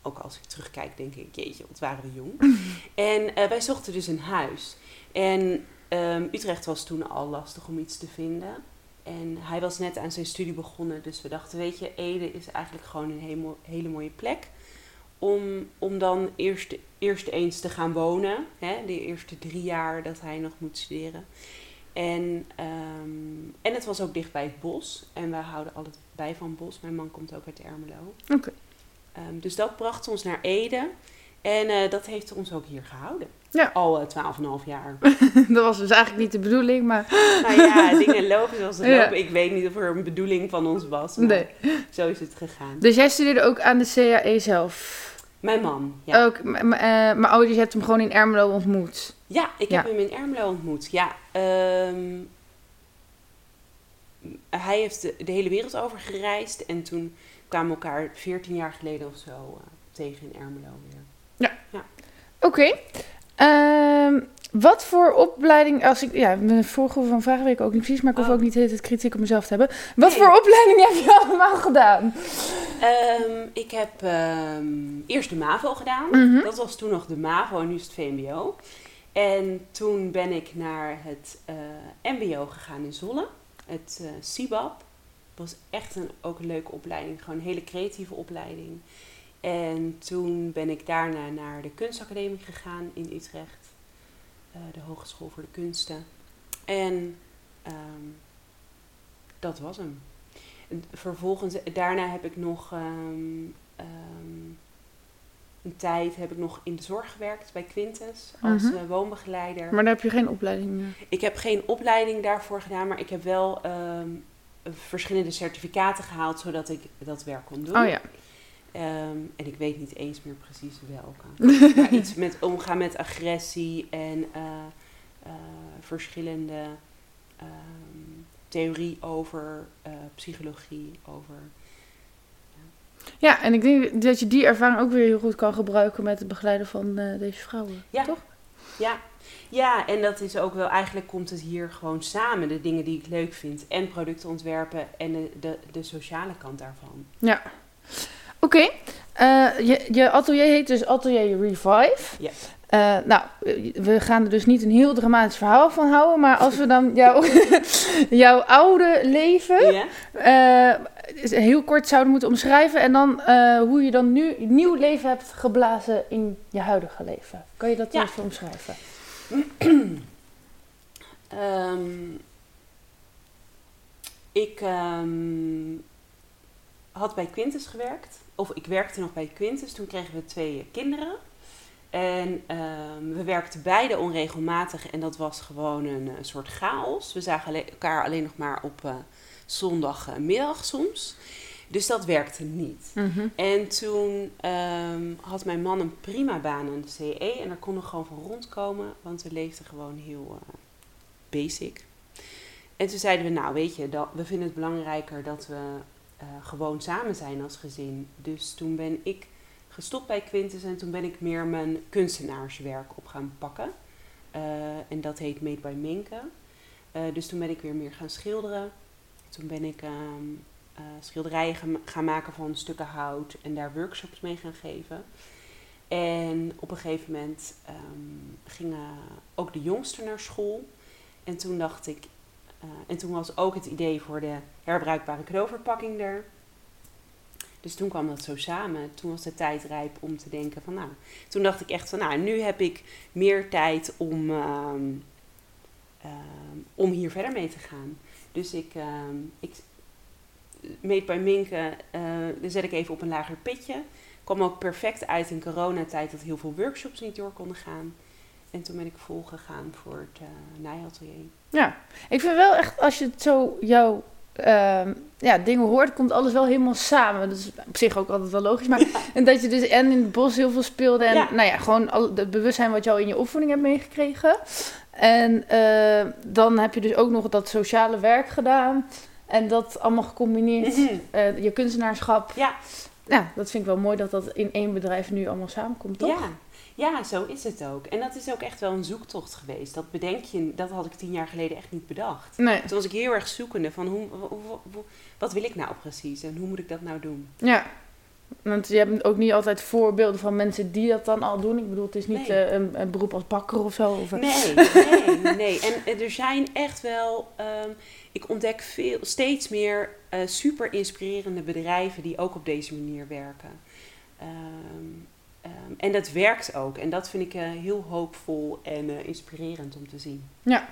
Ook als ik terugkijk, denk ik, jeetje, wat waren we jong. en eh, wij zochten dus een huis. En ehm, Utrecht was toen al lastig om iets te vinden. En hij was net aan zijn studie begonnen, dus we dachten, weet je, Ede is eigenlijk gewoon een hele, hele mooie plek. Om, om dan eerst, eerst eens te gaan wonen. Hè, de eerste drie jaar dat hij nog moet studeren. En, ehm, en het was ook dicht bij het bos. En wij houden allebei van bos. Mijn man komt ook uit Ermelo. Oké. Ehm, dus dat bracht ons naar Ede. En eh, dat heeft ons ook hier gehouden. Ja. Al twaalf en half jaar. Dat was dus eigenlijk niet de bedoeling, maar nou ja, dingen lopen zoals ze Ja. lopen. Ik weet niet of er een bedoeling van ons was. Maar nee. zo is het gegaan. Dus jij studeerde ook aan de CAE zelf? Mijn man, ja. Ook, eh, maar oh, dus je hebt hem gewoon in Ermelo ontmoet? Ja, ik Ja. heb hem in Ermelo ontmoet. Ja, ehm, hij heeft de, de hele wereld over gereisd. En toen kwamen we elkaar 14 jaar geleden of zo eh, tegen in Ermelo weer. Oké. Ehm, wat voor opleiding, als ik, ja, mijn vorige van vragen weet ik ook niet precies, maar ik hoef Oh. ook niet tijd kritiek op mezelf te hebben. Wat Nee. voor opleiding heb je allemaal gedaan? Ehm, ik heb ehm, eerst de MAVO gedaan. Mhm. Dat was toen nog de MAVO en nu is het VMBO. En toen ben ik naar het eh, MBO gegaan in Zolle, het uh, CIBAP. was echt een, ook een leuke opleiding, gewoon een hele creatieve opleiding. En toen ben ik daarna naar de kunstacademie gegaan in Utrecht, uh, de Hogeschool voor de Kunsten. En um, dat was hem. Vervolgens, daarna heb ik nog um, um, een tijd heb ik nog in de zorg gewerkt bij Quintus als Mhm. uh, woonbegeleider. Maar daar heb je geen opleiding meer. Ik heb geen opleiding daarvoor gedaan, maar ik heb wel um, verschillende certificaten gehaald zodat ik dat werk kon doen. Oh ja. Um, en ik weet niet eens meer precies welke. maar iets met omgaan met agressie en uh, uh, verschillende um, theorie over psychologie, over. Ja, en ik denk dat je die ervaring ook weer heel goed kan gebruiken met het begeleiden van uh, deze vrouwen. Ja. Toch? Ja. ja, en dat is ook wel, eigenlijk komt het hier gewoon samen, de dingen die ik leuk vind. En producten ontwerpen en de, de, de sociale kant daarvan. Ja. Oké, okay. uh, je, je atelier heet dus Atelier Revive. Ja. Uh, nou, we gaan er dus niet een heel dramatisch verhaal van houden, maar als we dan jouw, jouw oude leven uh, heel kort zouden moeten omschrijven en dan uh, hoe je dan nu nieuw leven hebt geblazen in je huidige leven. Kan je dat Ja. even omschrijven? um, ik um, had bij Quintus gewerkt, of ik werkte nog bij Quintus, toen kregen we twee kinderen. En um, we werkten beide onregelmatig en dat was gewoon een, een soort chaos. We zagen elkaar alleen nog maar op uh, zondagmiddag soms. Dus dat werkte niet. Mm -hmm. En toen um, had mijn man een prima baan aan de CE en daar konden we gewoon van rondkomen, want we leefden gewoon heel uh, basic. En toen zeiden we, nou weet je, dat, we vinden het belangrijker dat we uh, gewoon samen zijn als gezin. Dus toen ben ik gestopt bij Quintus en toen ben ik meer mijn kunstenaarswerk op gaan pakken. Uh, en dat heet Made by Minke. Uh, dus toen ben ik weer meer gaan schilderen. Toen ben ik um, uh, schilderijen gaan, maken van stukken hout en daar workshops mee gaan geven. En op een gegeven moment um, gingen ook de jongsten naar school. En toen dacht ik, en toen was ook het idee voor de herbruikbare cadeauverpakking er. Dus toen kwam dat zo samen. Toen was de tijd rijp om te denken van nou. Toen dacht ik echt van nou, nu heb ik meer tijd om, um, om hier verder mee te gaan. Dus ik, um, ik meet bij Minke, uh, dan zet ik even op een lager pitje. Kwam ook perfect uit in coronatijd dat heel veel workshops niet door konden gaan. En toen ben ik vol gegaan voor het uh, naaiatelier. Ja, ik vind wel echt als je het zo jouw uh, ja, dingen hoort, komt alles wel helemaal samen. Dat is op zich ook altijd wel logisch. Maar ja. en dat je dus en in het bos heel veel speelde. En ja. nou ja, gewoon al het bewustzijn wat je al in je opvoeding hebt meegekregen. En uh, dan heb je dus ook nog dat sociale werk gedaan. En dat allemaal gecombineerd. Mm -hmm. uh, je kunstenaarschap. Ja. Ja, dat vind ik wel mooi dat dat in één bedrijf nu allemaal samenkomt, toch? Ja. Ja, zo is het ook. En dat is ook echt wel een zoektocht geweest. Dat bedenk je, dat had ik tien jaar geleden echt niet bedacht. Nee. Toen was ik heel erg zoekende van hoe, hoe, hoe, wat wil ik nou precies en hoe moet ik dat nou doen? Ja, want je hebt ook niet altijd voorbeelden van mensen die dat dan al doen. Ik bedoel, het is niet nee. uh, een, een, beroep als bakker of zo. Of nee, nee, nee. En, en, er zijn echt wel, um, ik ontdek veel, steeds meer uh, super inspirerende bedrijven die ook op deze manier werken. Um, Um, en dat werkt ook. En dat vind ik uh, heel hoopvol en uh, inspirerend om te zien. Ja.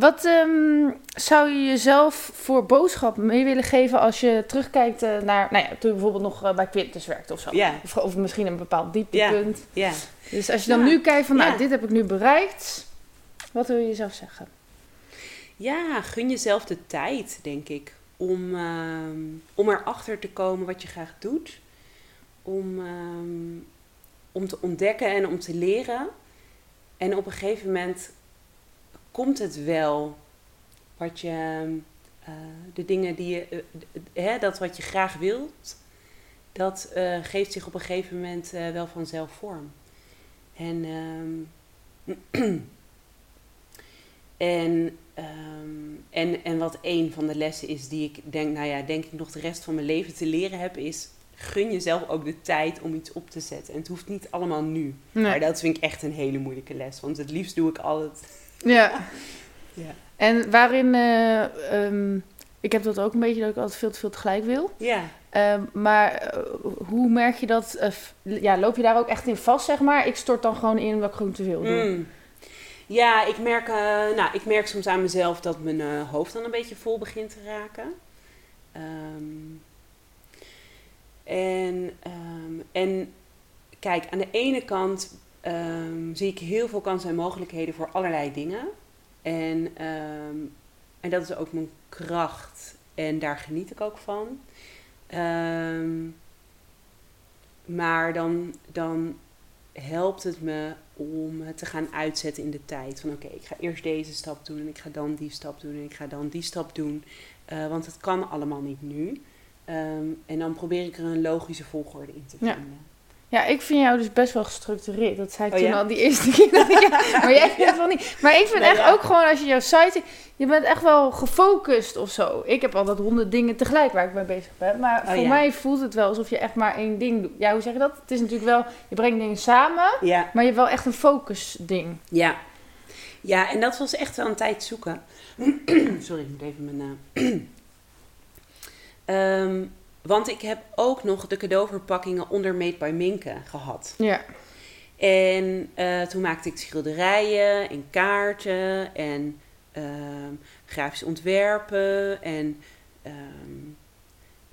Wat um, zou je jezelf voor boodschap mee willen geven als je terugkijkt uh, naar, nou ja, toen je bijvoorbeeld nog bij Quintus werkte of zo? Ja. Of, of, misschien een bepaald dieptepunt. Ja. ja. Dus als je dan ja. nu kijkt van, nou, dit heb ik nu bereikt. Wat wil je jezelf zeggen? Ja, gun jezelf de tijd, denk ik. Om, um, om erachter te komen wat je graag doet. Om om te ontdekken en om te leren. En op een gegeven moment komt het wel wat je, uh, de dingen die je, uh, hè, dat wat je graag wilt, dat uh, geeft zich op een gegeven moment wel vanzelf vorm. En, um, en, um, en, en wat een van de lessen is die ik denk, nou ja, denk ik nog de rest van mijn leven te leren heb, is gun jezelf ook de tijd om iets op te zetten. En het hoeft niet allemaal nu. Nee. Maar dat vind ik echt een hele moeilijke les. Want het liefst doe ik altijd... Ja. Ja. En waarin, eh, ehm, ik heb dat ook een beetje dat ik altijd veel te veel tegelijk wil. Ja. Ehm, maar eh, hoe merk je dat? eh, ja, loop je daar ook echt in vast, zeg maar? Ik stort dan gewoon in wat ik gewoon te veel doe. Mm. Ja, ik merk, nou, ik merk soms aan mezelf dat mijn hoofd dan een beetje vol begint te raken. Ehm, en, en kijk, aan de ene kant ehm, zie ik heel veel kansen en mogelijkheden voor allerlei dingen. En, ehm, en dat is ook mijn kracht. En daar geniet ik ook van. Ehm, maar dan, dan helpt het me om het te gaan uitzetten in de tijd. Van oké, ik ga eerst deze stap doen en ik ga dan die stap doen en ik ga dan die stap doen. Eh, want het kan allemaal niet nu. En dan probeer ik er een logische volgorde in te vinden. Ja, ik vind jou dus best wel gestructureerd. Dat zei ik Oh, toen ja? al die eerste keer. dat ik- ja, maar jij vindt het wel niet. Maar ik vind Nee, echt ja. ook gewoon als je jouw site je bent echt wel gefocust of zo. Ik heb altijd honderd dingen tegelijk waar ik mee bezig ben. Maar Oh, voor ja. mij voelt het wel alsof je echt maar één ding doet. Ja, hoe zeg je dat? Het is natuurlijk wel, je brengt dingen samen, Ja, maar je hebt wel echt een focus ding. ja. Ja, en dat was echt wel een tijd zoeken. Sorry, ik moet even mijn... eh, Ehm, want ik heb ook nog de cadeauverpakkingen onder Made by Minke gehad. Ja. En eh, toen maakte ik schilderijen en kaarten en ehm grafische ontwerpen. En, ehm,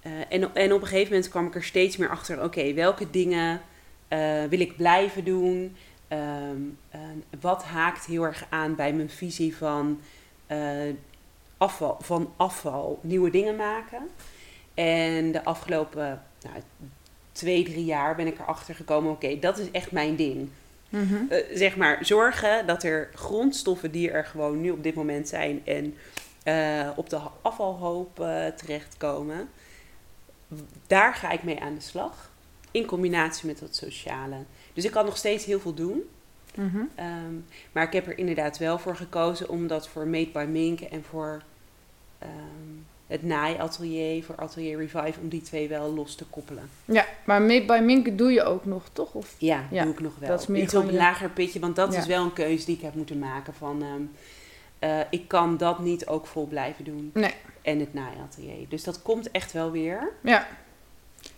eh, en, en op een gegeven moment kwam ik er steeds meer achter: oké, welke dingen eh, wil ik blijven doen? Ehm, wat haakt heel erg aan bij mijn visie van, afval, van afval, nieuwe dingen maken? En de afgelopen nou, twee, drie jaar ben ik erachter gekomen: oké, dat is echt mijn ding. Mhm. Eh, zeg maar, zorgen dat er grondstoffen die er gewoon nu op dit moment zijn en eh, op de afvalhoop eh, terechtkomen, daar ga ik mee aan de slag. In combinatie met dat sociale. Dus ik kan nog steeds heel veel doen. Mhm. Ehm, maar ik heb er inderdaad wel voor gekozen om dat voor Made by Mink en voor ehm, het naaiatelier, voor Atelier Revive, om die twee wel los te koppelen. Ja, maar by Minke doe je ook nog, toch? Of? Ja, Ja, doe ik nog wel. dat is meer Iets op een je- lager pitje, want dat Ja. is wel een keuze die ik heb moeten maken van... ehm, eh, ik kan dat niet ook vol blijven doen. Nee. En het naaiatelier. Dus dat komt echt wel weer. Ja.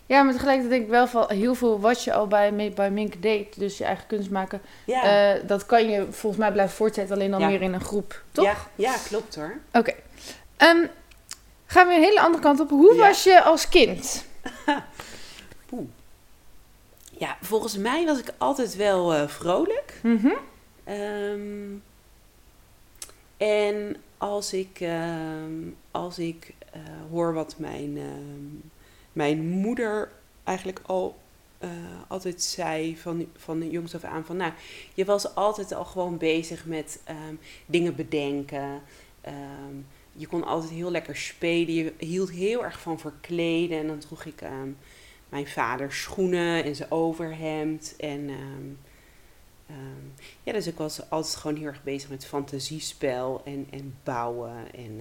Ja, maar tegelijkertijd denk ik wel van heel veel wat je al bij Made by Minke deed, dus je eigen kunst maken, Ja, eh, dat kan je volgens mij blijven voortzetten, alleen dan Ja. meer in een groep, toch? ja, ja klopt hoor. Oké. Ehm, gaan we een hele andere kant op. Hoe Ja. was je als kind? Ja, volgens mij was ik altijd wel eh, vrolijk. Mhm. Ehm, en als ik, ehm, als ik eh, hoor wat mijn, ehm, mijn moeder eigenlijk al eh, altijd zei van, van de jongs af aan van nou, je was altijd al gewoon bezig met dingen bedenken. Je kon altijd heel lekker spelen. Je hield heel erg van verkleden. En dan droeg ik ehm, mijn vader schoenen en zijn overhemd. En ehm, ehm, ja, dus ik was altijd gewoon heel erg bezig met fantasiespel en, en bouwen. En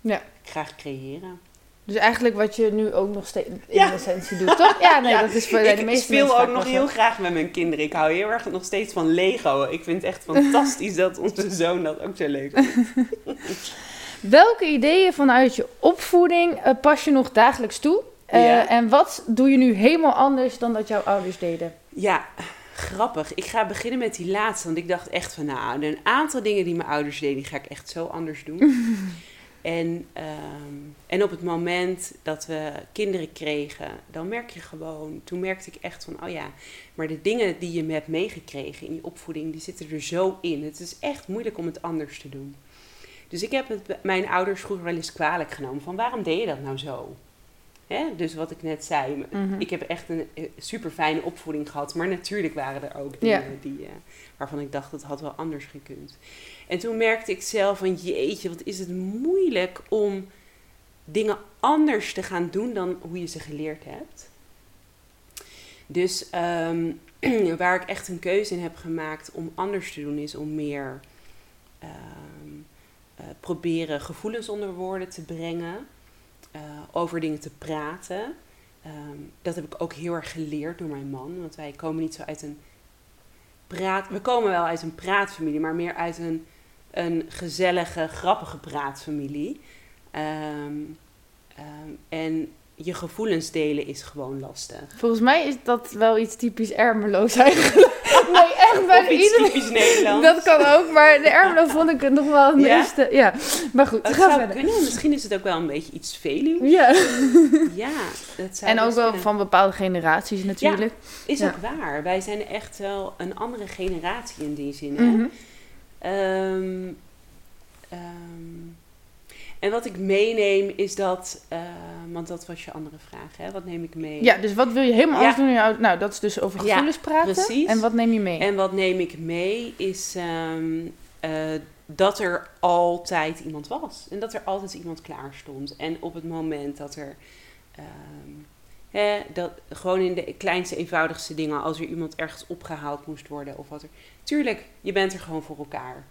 Ja. graag creëren. Dus eigenlijk wat je nu ook nog steeds in Ja. essentie doet, toch? Ja, nee, Ja, dat is voor de ik meeste speel mensen ook nog heel graag met mijn kinderen. Ik hou heel erg nog steeds van Lego. Ik vind het echt fantastisch dat onze zoon dat ook zo leuk vindt. Welke ideeën vanuit je opvoeding eh, pas je nog dagelijks toe? Eh, Ja. En wat doe je nu helemaal anders dan dat jouw ouders deden? Ja, grappig. Ik ga beginnen met die laatste. Want ik dacht echt van, nou, een aantal dingen die mijn ouders deden, die ga ik echt zo anders doen. en, ehm, en op het moment dat we kinderen kregen, dan merk je gewoon, toen merkte ik echt van, oh ja, maar de dingen die je hebt meegekregen in je opvoeding, die zitten er zo in. Het is echt moeilijk om het anders te doen. Dus ik heb mijn ouders vroeger wel eens kwalijk genomen van, waarom deed je dat nou zo? Hè? Dus wat ik net zei, Mhm. ik heb echt een super fijne opvoeding gehad. Maar natuurlijk waren er ook dingen Ja. die, eh, waarvan ik dacht dat had wel anders gekund. En toen merkte ik zelf van jeetje, wat is het moeilijk om dingen anders te gaan doen dan hoe je ze geleerd hebt. Dus ehm, waar ik echt een keuze in heb gemaakt om anders te doen is om meer eh, proberen gevoelens onder woorden te brengen. Eh, over dingen te praten. ehm, dat heb ik ook heel erg geleerd door mijn man. Want wij komen niet zo uit een praat... We komen wel uit een praatfamilie, maar meer uit een, een gezellige, grappige praatfamilie. Ehm, ehm, en je gevoelens delen is gewoon lastig. Volgens mij is dat wel iets typisch Ermeloos eigenlijk. Nee, echt bij iedereen. Nederlands. Dat kan ook, maar de Ermelo vond ik het nog wel het Ja? meeste. Ja, maar goed, Het ga zou verder. kunnen, misschien is het ook wel een beetje iets Veluws. Ja. Ja, dat zou En ook wel kunnen. van bepaalde generaties natuurlijk. Is ook waar. Wij zijn echt wel een andere generatie in die zin. Hè? Mhm. Ehm, ehm, en wat ik meeneem is dat, eh, want dat was je andere vraag, hè? Wat neem ik mee? Ja, dus wat wil je helemaal Ja. anders doen? Nou, dat is dus over Ja, gevoelens praten. precies. En wat neem je mee? En wat neem ik mee is ehm, eh, dat er altijd iemand was. En dat er altijd iemand klaar stond. En op het moment dat er, ehm, hè, dat, gewoon in de kleinste eenvoudigste dingen, als er iemand ergens opgehaald moest worden of wat er. Tuurlijk, je bent er gewoon voor elkaar.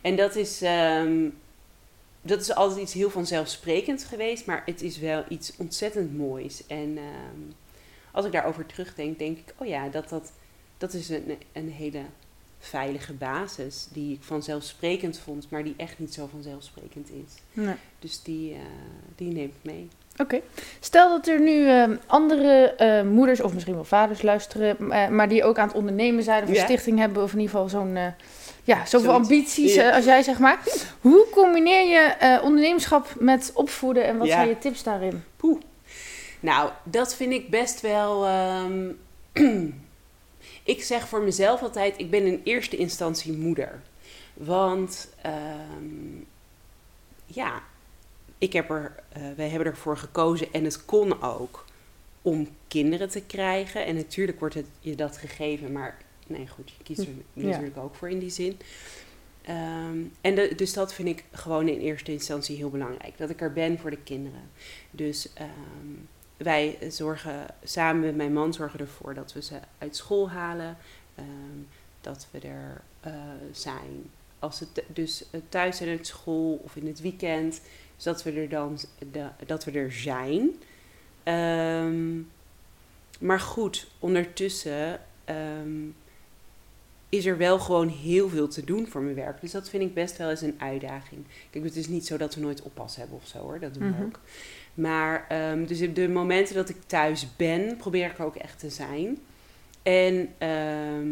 En dat is, ehm, dat is altijd iets heel vanzelfsprekends geweest, maar het is wel iets ontzettend moois. En ehm, als ik daarover terugdenk, denk ik, oh ja, dat, dat, dat is een, een hele veilige basis die ik vanzelfsprekend vond, maar die echt niet zo vanzelfsprekend is. Nee. Dus die, eh, die neem ik mee. Oké. Stel dat er nu ehm, andere eh, moeders of misschien wel vaders luisteren, eh, maar die ook aan het ondernemen zijn of een Ja. stichting hebben of in ieder geval zo'n, ja, zoveel Zoiets. ambities Ja. eh, als jij zeg maar. Hoe combineer je eh, ondernemerschap met opvoeden en wat Ja. zijn je tips daarin? Poeh. Nou, dat vind ik best wel. ehm, ik zeg voor mezelf altijd: ik ben in eerste instantie moeder. Want ehm, ja, ik heb er, eh, wij hebben ervoor gekozen en het kon ook om kinderen te krijgen. En natuurlijk wordt het je dat gegeven, maar nee, goed, je kiest er Ja. natuurlijk ook voor in die zin. Ehm, en de- dus dat vind ik gewoon in eerste instantie heel belangrijk. Dat ik er ben voor de kinderen. Dus ehm, wij zorgen samen met mijn man zorgen ervoor dat we ze uit school halen. ehm, dat we er eh, zijn. Als ze th- dus thuis zijn uit school of in het weekend. Dus dat we er dan de- dat we er zijn. Maar goed, ondertussen is er wel gewoon heel veel te doen voor mijn werk. Dus dat vind ik best wel eens een uitdaging. Kijk, het is niet zo dat we nooit oppas hebben of zo hoor. Dat doen we Mhm. ook. Maar ehm, dus de momenten dat ik thuis ben, probeer ik er ook echt te zijn. En, ehm,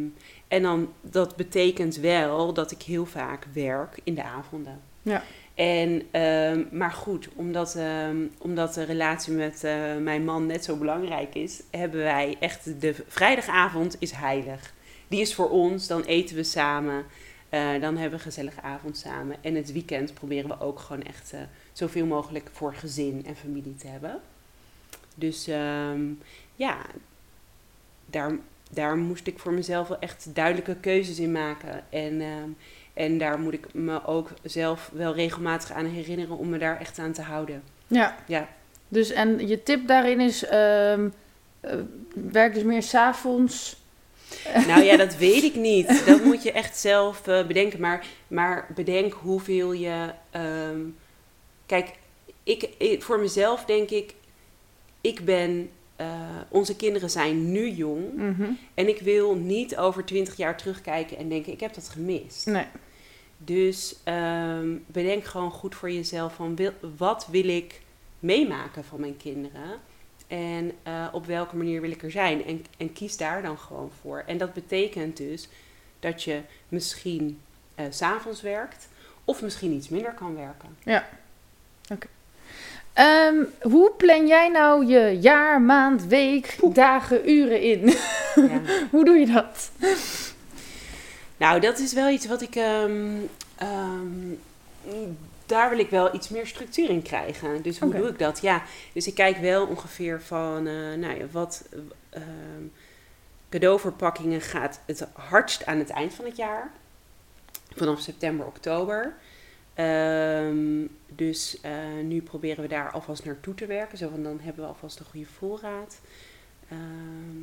en dan, dat betekent wel dat ik heel vaak werk in de avonden. Ja. En, ehm, maar goed, omdat, omdat de relatie met eh, mijn man net zo belangrijk is, hebben wij echt de vrijdagavond is heilig. Die is voor ons, dan eten we samen, eh, dan hebben we een gezellige avond samen. En het weekend proberen we ook gewoon echt eh, zoveel mogelijk voor gezin en familie te hebben. Dus ehm, ja, daar, daar moest ik voor mezelf wel echt duidelijke keuzes in maken. En, ehm, en daar moet ik me ook zelf wel regelmatig aan herinneren om me daar echt aan te houden. Ja. Ja. Dus en je tip daarin is, ehm, eh, werk dus meer s'avonds. Nou ja, dat weet ik niet. Dat moet je echt zelf eh, bedenken. Maar, maar bedenk hoeveel je. ehm, kijk, ik, ik- voor mezelf denk ik. Ik ben. eh, onze kinderen zijn nu jong. Mhm. En ik wil niet over twintig jaar terugkijken en denken: ik heb dat gemist. Nee. Dus ehm, bedenk gewoon goed voor jezelf: van wil, wat wil ik meemaken van mijn kinderen? En eh, op welke manier wil ik er zijn? En, en kies daar dan gewoon voor. En dat betekent dus dat je misschien s s'avonds werkt, of misschien iets minder kan werken. Ehm, hoe plan jij nou je jaar, maand, week, dagen, uren in? Ja. hoe doe je dat? Nou, dat is wel iets wat ik. ehm, ehm, daar wil ik wel iets meer structuur in krijgen. Dus hoe doe ik dat? Ja, dus ik kijk wel ongeveer van. eh, nou ja, wat. ehm, cadeauverpakkingen gaat het hardst aan het eind van het jaar. Vanaf september, oktober. Ehm, dus eh, nu proberen we daar alvast naartoe te werken. Zo van dan hebben we alvast een goede voorraad. Ehm,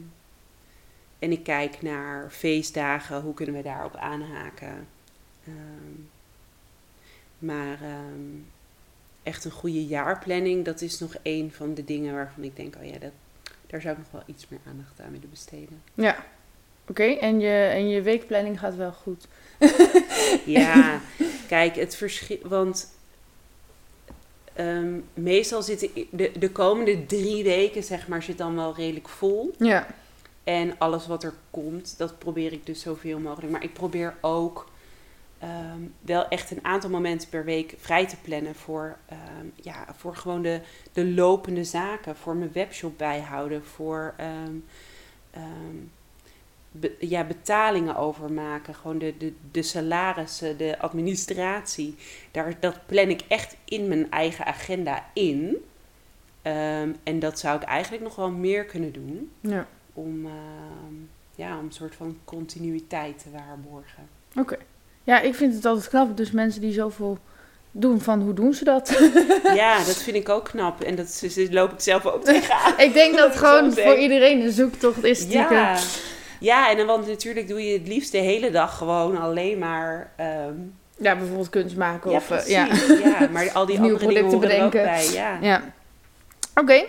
en ik kijk naar feestdagen, hoe kunnen we daarop aanhaken. Ehm, maar ehm, echt een goede jaarplanning, dat is nog een van de dingen waarvan ik denk, oh ja, dat daar zou ik nog wel iets meer aandacht aan willen besteden. Ja. Oké, en, je, en je weekplanning gaat wel goed. Ja, kijk, het verschil. Want ehm, meestal zitten de, de komende drie weken, zeg maar, zit dan wel redelijk vol. Ja. En alles wat er komt, dat probeer ik dus zoveel mogelijk. Maar ik probeer ook ehm, wel echt een aantal momenten per week vrij te plannen voor, ehm, ja, voor gewoon de, de lopende zaken. Voor mijn webshop bijhouden, voor ehm, be- ja, betalingen overmaken. Gewoon de, de, de salarissen, de administratie. Daar, dat plan ik echt in mijn eigen agenda in. En dat zou ik eigenlijk nog wel meer kunnen doen Ja. om, ja, om een soort van continuïteit te waarborgen. Oké. Ja, ik vind het altijd knap. Dus mensen die zoveel doen van hoe doen ze dat? ja, dat vind ik ook knap. En dat is- is- loop ik zelf ook tegenaan. ik denk dat gewoon voor iedereen een zoektocht is. Ja. ja, en dan, want natuurlijk doe je het liefst de hele dag gewoon alleen maar... ehm, Ja, bijvoorbeeld kunst maken ja, of... eh, precies. ja. ja. maar al die andere dingen producten horen er ook bedenken. bij. Ja. Ja. Oké.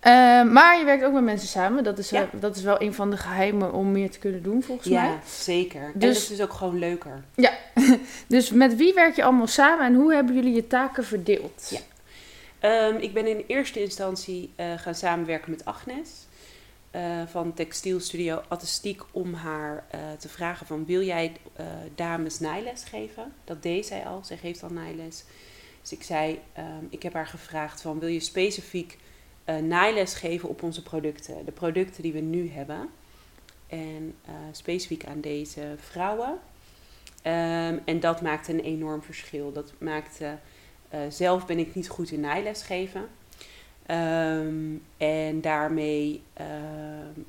Eh, maar je werkt ook met mensen samen. Dat is, eh, Ja. dat is wel een van de geheimen om meer te kunnen doen, volgens mij. Ja, zeker. En Dus- dat is dus ook gewoon leuker. Dus met wie werk je allemaal samen en hoe hebben jullie je taken verdeeld? Ja. Ehm, ik ben in eerste instantie eh, gaan samenwerken met Agnes eh, van Textielstudio Artistiek om haar te vragen van wil jij dames naailes geven? Dat deed zij al, zij geeft al naailes. Dus ik zei, ehm, ik heb haar gevraagd van wil je specifiek naailes geven op onze producten? De producten die we nu hebben. En eh, specifiek aan deze vrouwen. Ehm, en dat maakte een enorm verschil. Dat maakte eh, zelf ben ik niet goed in naailes geven. Ehm, en daarmee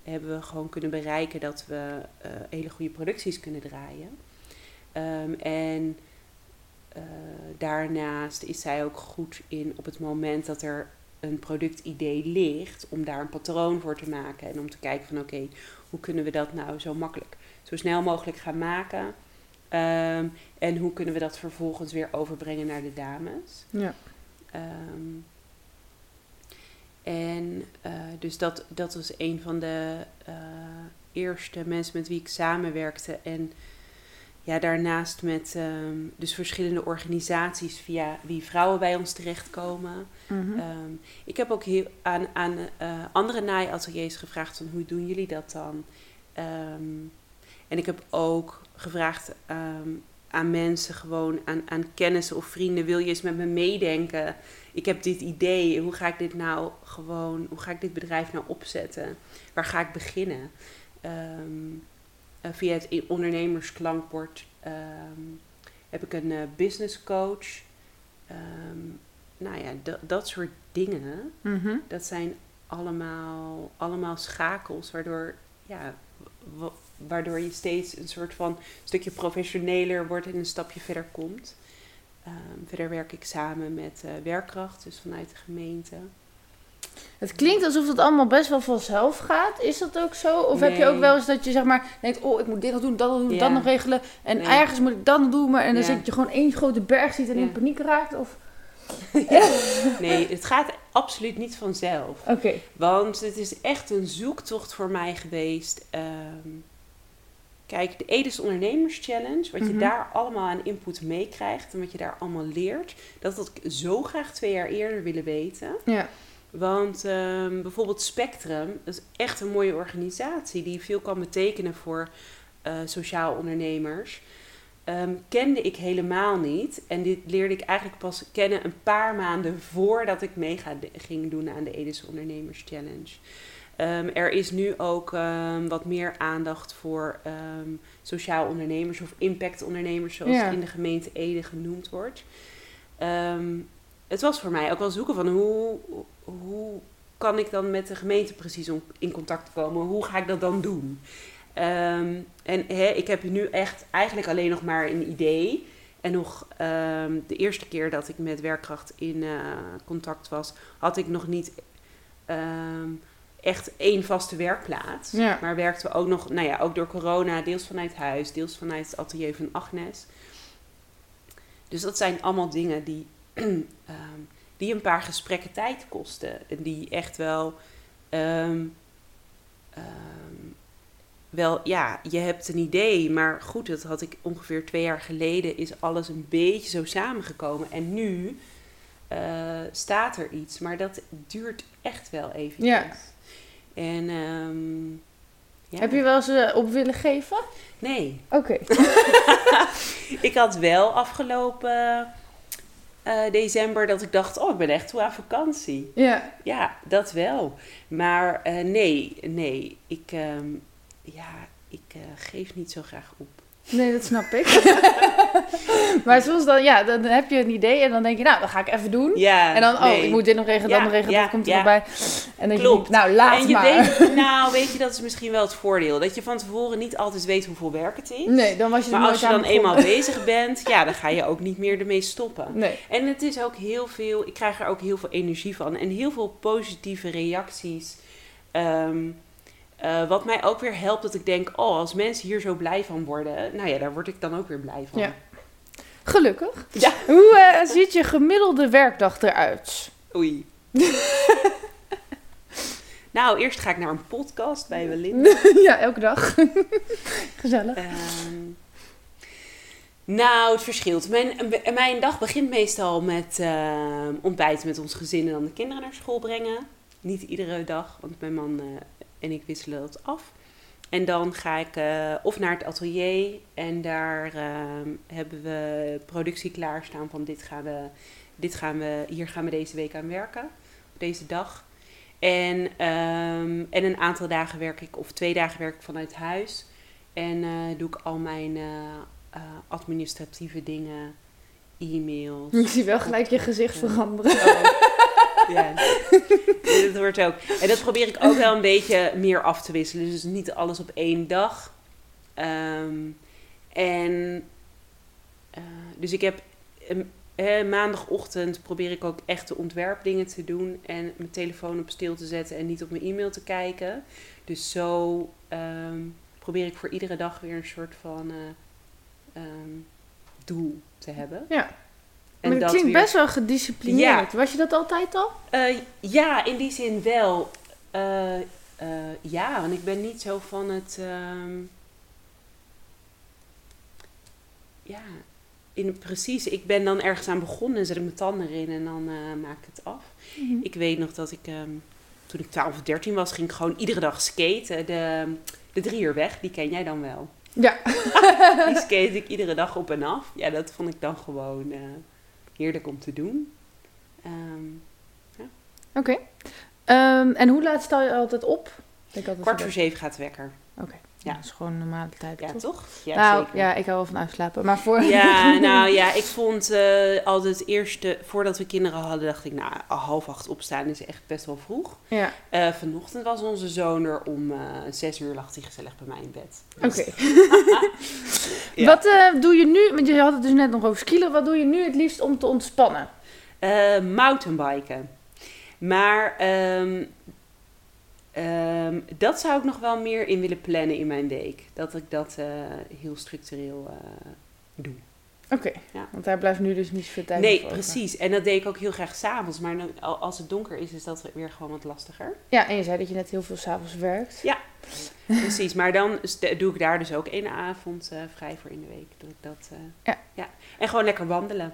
hebben we gewoon kunnen bereiken dat we hele goede producties kunnen draaien. Ehm, en daarnaast is zij ook goed in op het moment dat er een productidee ligt, om daar een patroon voor te maken. En om te kijken van oké, hoe kunnen we dat nou zo makkelijk, zo snel mogelijk gaan maken. Ehm, en hoe kunnen we dat vervolgens weer overbrengen naar de dames? Ja. Ehm, en eh, dus dat, dat was een van de eh, eerste mensen met wie ik samenwerkte. En ja, daarnaast met ehm, dus verschillende organisaties via wie vrouwen bij ons terechtkomen. Mhm. Ehm, ik heb ook heel aan, aan eh, andere naaiateliers gevraagd van hoe doen jullie dat dan? Ehm, en ik heb ook gevraagd aan mensen, gewoon aan, aan kennissen of vrienden, wil je eens met me meedenken? Ik heb dit idee, hoe ga ik dit nou gewoon, hoe ga ik dit bedrijf nou opzetten? Waar ga ik beginnen? Eh, via het ondernemersklankbord ehm, heb ik een eh, business coach. Ehm, nou ja, dat, soort dingen. Mhm. Dat zijn allemaal, allemaal schakels waardoor, ja, wa- waardoor je steeds een soort van stukje professioneler wordt en een stapje verder komt. Ehm, verder werk ik samen met eh, werkkracht, dus vanuit de gemeente. Het klinkt alsof het allemaal best wel vanzelf gaat. Is dat ook zo? Of heb je ook wel eens dat je zeg maar denkt, oh, ik moet dit nog doen, dat nog doen, Ja. dat nog regelen. En Nee. ergens moet ik dat nog doen, maar en dan Ja. zit je gewoon één grote berg ziet en in paniek raakt. Of... Nee, het gaat absoluut niet vanzelf. Oké. Want het is echt een zoektocht voor mij geweest. Ehm, kijk, de Edis Ondernemers Challenge, wat je Mhm. daar allemaal aan input meekrijgt en wat je daar allemaal leert, dat had ik zo graag twee jaar eerder willen weten. Ja. Want ehm, bijvoorbeeld Spectrum, dat is echt een mooie organisatie die veel kan betekenen voor eh, sociaal ondernemers. Ehm, kende ik helemaal niet. En dit leerde ik eigenlijk pas kennen een paar maanden voordat ik mee ga- ging doen aan de Edis Ondernemers Challenge. Ehm, er is nu ook wat meer aandacht voor sociaal ondernemers of impactondernemers, zoals Ja. het in de gemeente Ede genoemd wordt. Het was voor mij ook wel zoeken van hoe, hoe kan ik dan met de gemeente precies in contact komen? Hoe ga ik dat dan doen? Ehm, en ik heb nu echt eigenlijk alleen nog maar een idee. En nog ehm, de eerste keer dat ik met werkkracht in eh, contact was, had ik nog niet ehm, echt één vaste werkplaats. Ja. Maar werkten we ook nog, nou ja, ook door corona, deels vanuit huis, deels vanuit het atelier van Agnes. Dus dat zijn allemaal dingen die, die een paar gesprekken tijd kosten. En die echt wel, ehm, wel, ja, je hebt een idee, maar goed, dat had ik ongeveer twee jaar geleden, is alles een beetje zo samengekomen. En nu eh, staat er iets, maar dat duurt echt wel even. Ja. En, ehm, ja. Heb je wel eens eh, op willen geven? Nee. Oké. ik had wel afgelopen eh, december dat ik dacht, oh, ik ben echt toe aan vakantie. Ja. Ja, dat wel. Maar eh, nee, nee. Ik, ehm, ja, ik eh, geef niet zo graag op. Nee, dat snap ik. maar soms dan, ja, dan heb je een idee en dan denk je, nou, dat ga ik even doen. Ja, En dan, oh, nee. ik moet dit nog regelen, Ja, dat nog regelen, ja, dat komt er nog bij. En dan Klopt. je, nou, laat en je maar. weet, nou, weet je, dat is misschien wel het voordeel. Dat je van tevoren niet altijd weet hoeveel werk het is. Nee, dan was je maar als je dan eenmaal bezig bent, ja, dan ga je ook niet meer ermee stoppen. Nee. En het is ook heel veel, ik krijg er ook heel veel energie van. En heel veel positieve reacties. Ehm, eh, wat mij ook weer helpt dat ik denk, oh, als mensen hier zo blij van worden, nou ja, daar word ik dan ook weer blij van. Ja. Gelukkig. Ja. Hoe eh, ziet je gemiddelde werkdag eruit? Oei. nou, eerst ga ik naar een podcast bij Belinda. ja, elke dag. Gezellig. Ehm, nou, het verschilt. Mijn, mijn dag begint meestal met ehm, ontbijten met ons gezin en dan de kinderen naar school brengen. Niet iedere dag, want mijn man eh, en ik wisselen dat af. En dan ga ik eh, of naar het atelier en daar ehm, hebben we productie klaarstaan van dit gaan we, dit gaan we, hier gaan we deze week aan werken, op deze dag. En, ehm, en een aantal dagen werk ik, of twee dagen werk ik vanuit huis. En eh, doe ik al mijn eh, eh, administratieve dingen, e-mails. Ik zie wel gelijk je gezicht veranderen. Oh. ja, dat wordt ook. En dat probeer ik ook wel een beetje meer af te wisselen. Dus niet alles op één dag. Ehm, en eh, dus ik heb ehm, eh, maandagochtend probeer ik ook echt de ontwerpdingen te doen en mijn telefoon op stil te zetten en niet op mijn e-mail te kijken. Dus zo ehm, probeer ik voor iedere dag weer een soort van eh, doel te hebben. Ja. En maar dat klinkt weer- best wel gedisciplineerd. Was je dat altijd al? eh, ja, in die zin wel. Eh, eh, ja, want ik ben niet zo van het. ehm, ja, in, precies. Ik ben dan ergens aan begonnen en zet ik mijn tanden erin en dan maak ik het af. Ik weet nog dat ik, ehm, toen ik 12 of 13 was, ging ik gewoon iedere dag skaten. De, de drie uur weg, die ken jij dan wel. Ja. Die skate ik iedere dag op en af. Ja, dat vond ik dan gewoon heerlijk om te doen. Ehm, Oké. Ehm, en hoe laat sta je altijd op? Ik denk altijd kwart voor zeven gaat de wekker. Oké. Ja. Dat is gewoon een normale tijd, Ja, toch? toch? Ja, nou, zeker. ja, ik hou wel van uitslapen. Maar voor... Ja, nou ja, ik vond eh, altijd het eerste, voordat we kinderen hadden, dacht ik, nou, half acht opstaan is echt best wel vroeg. Ja, Eh, vanochtend was onze zoon er om eh, zes uur, lag hij gezellig bij mij in bed. oké. Dus, Ja. Wat doe je nu, want je had het dus net nog over skielen. Wat doe je nu het liefst om te ontspannen? Mountainbiken. Maar ehm, ehm, dat zou ik nog wel meer in willen plannen in mijn week. Dat ik dat eh, heel structureel eh, doe. Oké, Ja. want daar blijft nu dus niet zoveel tijd Nee, voor precies. En dat deed ik ook heel graag s'avonds. Maar dan, als het donker is, is dat weer gewoon wat lastiger. Ja, en je zei dat je net heel veel s'avonds werkt. Precies. Maar dan doe ik daar dus ook één avond eh, vrij voor in de week. Dat ik dat, eh, Ja. En gewoon lekker wandelen.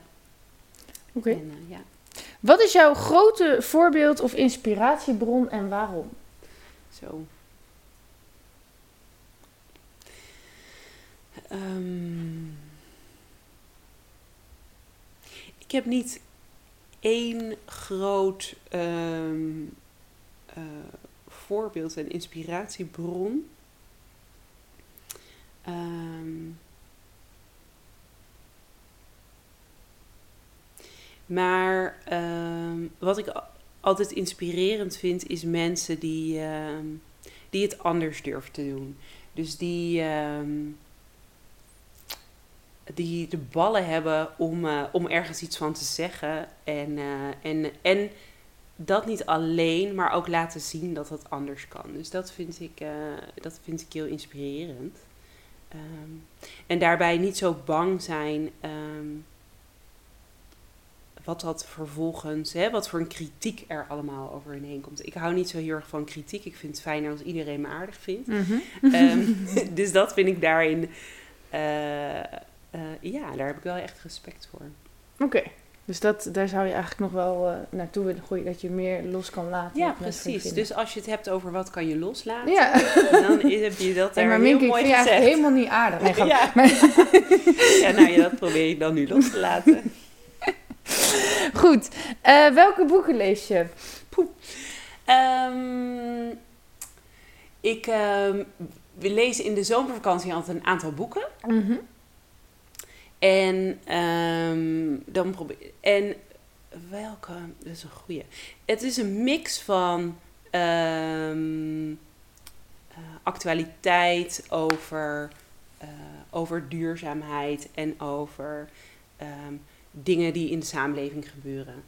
Oké. Ja. Wat is jouw grote voorbeeld of inspiratiebron en waarom? Zo. Ehm. ik heb niet één groot ehm, eh, voorbeeld en inspiratiebron. Ehm. maar wat ik altijd inspirerend vind, is mensen die, ehm, die het anders durven te doen. Dus die, ehm, die de ballen hebben om, eh, om ergens iets van te zeggen. En, eh, en, en dat niet alleen, maar ook laten zien dat het anders kan. Dus dat vind ik, eh, dat vind ik heel inspirerend. Ehm, en daarbij niet zo bang zijn wat dat vervolgens, hè, wat voor een kritiek er allemaal over heen komt. Ik hou niet zo heel erg van kritiek. Ik vind het fijner als iedereen me aardig vindt. Mhm. Ehm, dus dat vind ik daarin, eh, eh, ja, daar heb ik wel echt respect voor. Oké. Dus dat, daar zou je eigenlijk nog wel eh, naartoe willen groeien, dat je meer los kan laten. Ja, precies. Dus als je het hebt over wat kan je loslaten, Ja. dan is- heb je dat Hey, maar heel ik mooi vind je eigenlijk helemaal niet aardig. Nee, ja. Maar- ja, nou ja, dat probeer ik dan nu los te laten. Goed. Eh, welke boeken lees je? Ehm, ik ehm, we lezen in de zomervakantie altijd een aantal boeken. Mhm. En ehm, dan probeer En welke? Dat is een goeie. Het is een mix van eh, actualiteit over, eh, over duurzaamheid en over dingen die in de samenleving gebeuren.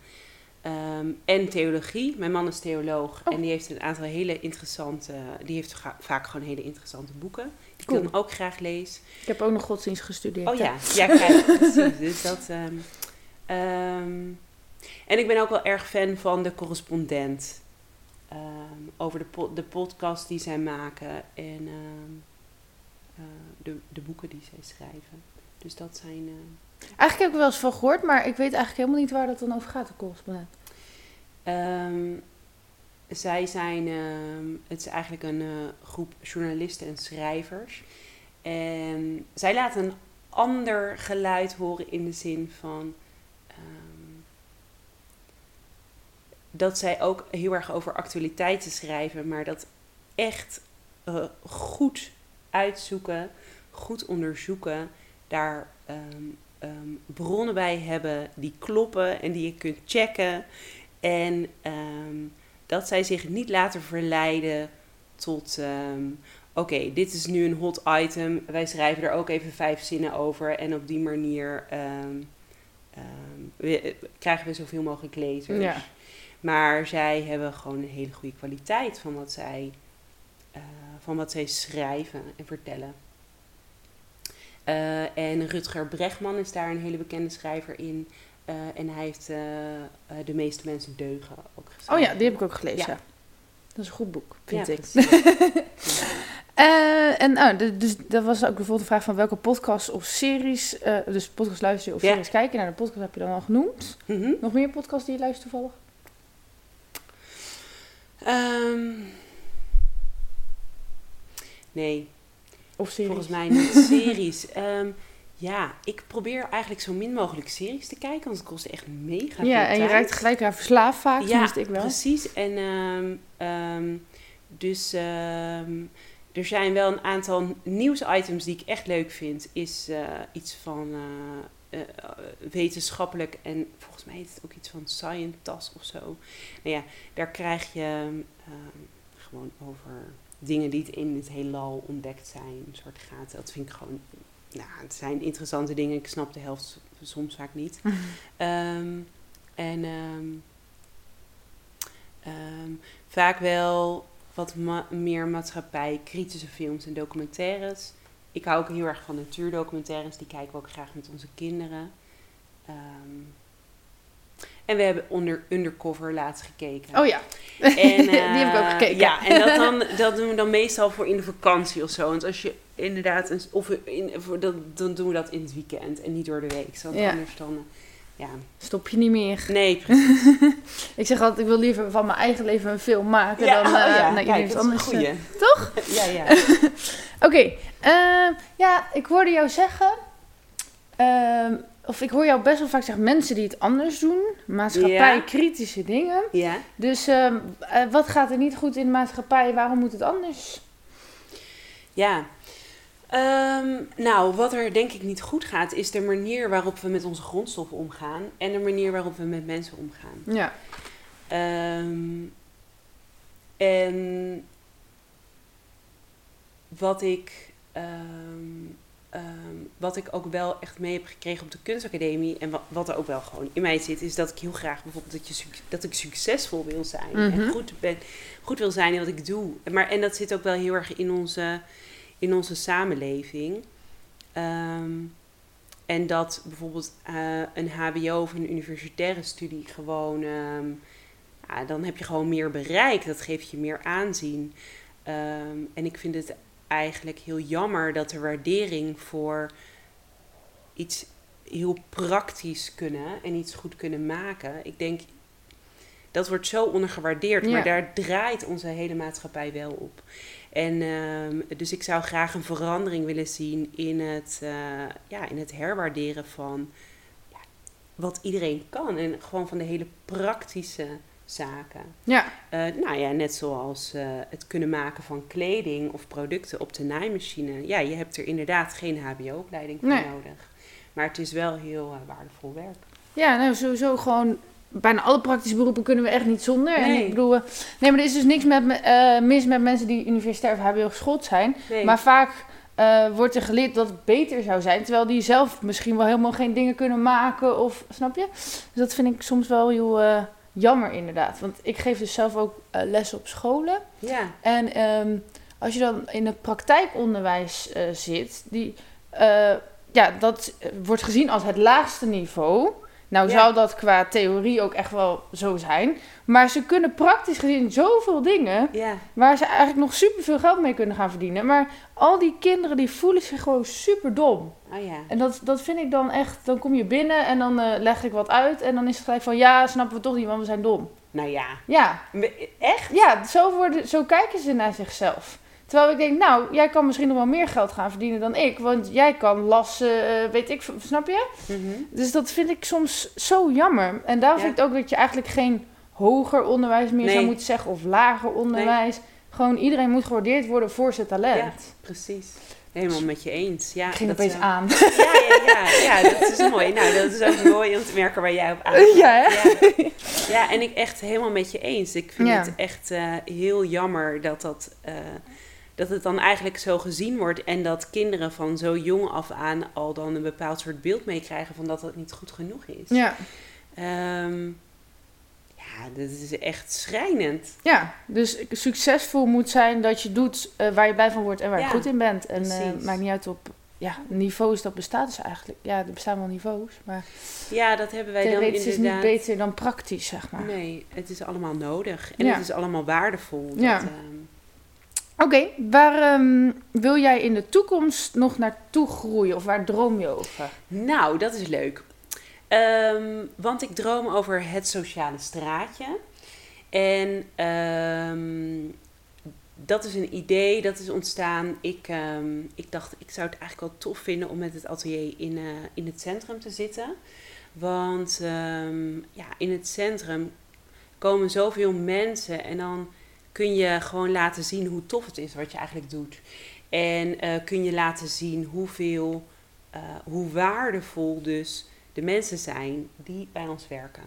Ehm, en theologie. Mijn man is theoloog Oh. en die heeft een aantal hele interessante, die heeft vaak gewoon hele interessante boeken. Die Cool. ik dan ook graag lees. Ik heb ook nog godsdienst gestudeerd. Oh hè? ja, ja kijk, precies. Dus dat, ehm, ehm, en ik ben ook wel erg fan van de correspondent. over de, po- de podcast die zij maken en eh, de, de boeken die zij schrijven. Dus dat zijn. Eigenlijk heb ik er wel eens van gehoord, maar ik weet eigenlijk helemaal niet waar dat dan over gaat, de correspondent. ehm, zij zijn. ehm, het is eigenlijk een eh, groep journalisten en schrijvers. En zij laten een ander geluid horen in de zin van. ehm, dat zij ook heel erg over actualiteiten schrijven, maar dat echt eh, goed uitzoeken, goed onderzoeken, daar ehm, bronnen bij hebben die kloppen en die je kunt checken. En ehm, dat zij zich niet laten verleiden tot. ehm, Oké, dit is nu een hot item. Wij schrijven er ook even vijf zinnen over. En op die manier we- krijgen we zoveel mogelijk lezers. Ja. Maar zij hebben gewoon een hele goede kwaliteit van wat zij, eh, van wat zij schrijven en vertellen. Eh, en Rutger Bregman is daar een hele bekende schrijver in. Eh, en hij heeft eh, De meeste mensen deugen ook geschreven. Oh ja, die heb ik ook gelezen. Ja. Dat is een goed boek, vind Ja, ik. Eh, en oh, de- dus dat was ook bijvoorbeeld de vraag van welke podcast of series, dus podcast luisteren of Ja. series kijken. Nou, de podcast heb je dan al genoemd. Mhm. Nog meer podcasts die je luistert toevallig? Ehm, nee, Of series? volgens mij niet series. Ehm, ja, ik probeer eigenlijk zo min mogelijk series te kijken, want het kost echt mega veel Ja, en je tijd. raakt gelijk aan verslaafd vaak, Ja, ik wel. Precies. En ehm, dus er zijn wel een aantal nieuwsitems die ik echt leuk vind. Is eh, iets van eh, eh, wetenschappelijk en volgens mij is het ook iets van Scientas of zo. Nou ja, daar krijg je gewoon over dingen die het in het heelal ontdekt zijn. Een soort gaten. Dat vind ik gewoon... Nou, het zijn interessante dingen. Ik snap de helft soms vaak niet. Ehm, en ehm, ehm, vaak wel wat ma- meer maatschappij, kritische films en documentaires. Ik hou ook heel erg van natuurdocumentaires. Die kijken we ook graag met onze kinderen. Ehm, en we hebben onder, Undercover laatst gekeken. Oh ja, En, die heb ik ook eh, gekeken. Ja, en dat, dan, dat doen we dan meestal voor in de vakantie of zo. Want als je inderdaad, een, of in, voor, dat, dan doen we dat in het weekend en niet door de week. Want Ja. anders dan, ja. stop je niet meer. Nee, precies. Ik zeg altijd, ik wil liever van mijn eigen leven een film maken Ja, dan oh eh ja, naar kijk, iemand dat is een anders. goeie. Toch? Ja, ja. Oké, eh, ja, ik hoorde jou zeggen, ehm, of ik hoor jou best wel vaak zeggen, mensen die het anders doen, maatschappij, kritische dingen. Ja. Dus ehm, eh, wat gaat er niet goed in de maatschappij, waarom moet het anders? Ja. Ehm, nou, wat er denk ik niet goed gaat, is de manier waarop we met onze grondstoffen omgaan en de manier waarop we met mensen omgaan. Ja, Ehm, en wat ik, ehm, wat ik ook wel echt mee heb gekregen op de kunstacademie en wat, wat er ook wel gewoon in mij zit, is dat ik heel graag bijvoorbeeld dat, je, dat ik succesvol wil zijn Mhm. en goed, ben, goed wil zijn in wat ik doe. Maar, en dat zit ook wel heel erg in onze, in onze samenleving. Ehm, en dat bijvoorbeeld eh, een HBO of een universitaire studie gewoon. ehm, ja, dan heb je gewoon meer bereik. Dat geeft je meer aanzien. En ik vind het eigenlijk heel jammer dat de waardering voor iets heel praktisch kunnen en iets goed kunnen maken. Ik denk dat wordt zo ondergewaardeerd, Ja. maar daar draait onze hele maatschappij wel op. En ehm, dus ik zou graag een verandering willen zien in het, eh, ja, in het herwaarderen van ja, wat iedereen kan. En gewoon van de hele praktische zaken. Ja, Eh, nou ja, net zoals eh, het kunnen maken van kleding of producten op de naaimachine. Ja, je hebt er inderdaad geen HBO-opleiding voor Nee. nodig. Maar het is wel heel eh, waardevol werk. ja nou sowieso gewoon... Bijna alle praktische beroepen kunnen we echt niet zonder. En Nee. ik bedoel, nee, maar er is dus niks met, me- mis met mensen die universitair of HBO geschoold zijn. Nee. Maar vaak wordt er geleerd dat het beter zou zijn. Terwijl die zelf misschien wel helemaal geen dingen kunnen maken. Of, snap je? Dus dat vind ik soms wel heel jammer inderdaad. Want ik geef dus zelf ook eh, les op scholen. ja, En ehm, als je dan in het praktijkonderwijs eh, zit, die, eh, ja, dat wordt gezien als het laagste niveau. Nou Ja. zou dat qua theorie ook echt wel zo zijn. Maar ze kunnen praktisch gezien zoveel dingen ja, waar ze eigenlijk nog superveel geld mee kunnen gaan verdienen. Maar al die kinderen die voelen zich gewoon super dom. oh ja. En dat, dat vind ik dan echt, dan kom je binnen en dan eh, leg ik wat uit. En dan is het gelijk van, ja, snappen we toch niet, want we zijn dom. Nou ja, Ja, echt? ja, zo, worden, zo kijken ze naar zichzelf. Terwijl ik denk, nou, jij kan misschien nog wel meer geld gaan verdienen dan ik. Want jij kan lassen, eh, weet ik, snap je? Mhm. Dus dat vind ik soms zo jammer. En daarom Ja. vind ik ook dat je eigenlijk geen hoger onderwijs meer zou moeten zeggen. Of lager onderwijs. Gewoon iedereen moet gewaardeerd worden voor zijn talent. Precies. Helemaal met je eens. Ja, Ik ging dat, opeens eh, aan. Ja, ja, ja, ja, dat is mooi. Nou, dat is ook mooi om te merken waar jij op aangaat. Ja? Ja. Ja, en ik echt helemaal met je eens. Ik vind Ja. het echt eh, heel jammer dat, dat, dat het dan eigenlijk zo gezien wordt. En dat kinderen van zo jong af aan al dan een bepaald soort beeld meekrijgen van dat het niet goed genoeg is. Ja. Ehm, ja, dat is echt schrijnend. ja, dus succesvol moet zijn dat je doet eh, waar je blij van wordt en waar je goed in bent. En precies. maakt niet uit op ja, niveaus, dat bestaat dus eigenlijk. Ja, er bestaan wel niveaus, maar Ja, dat hebben wij dan theoretisch is het inderdaad. niet beter dan praktisch, zeg maar. Nee, het is allemaal nodig. En Ja. het is allemaal waardevol. Dat, Ja. ehm, Oké, waar ehm, wil jij in de toekomst nog naartoe groeien? Of waar droom je over? Nou, dat is leuk. Ehm, want ik droom over het sociale straatje. En ehm, dat is een idee dat is ontstaan. Ik, ik dacht, ik zou het eigenlijk wel tof vinden om met het atelier in, eh, in het centrum te zitten. Want ja, in het centrum komen zoveel mensen en dan kun je gewoon laten zien hoe tof het is wat je eigenlijk doet. En eh, kun je laten zien hoeveel, eh, hoe waardevol dus de mensen zijn die bij ons werken.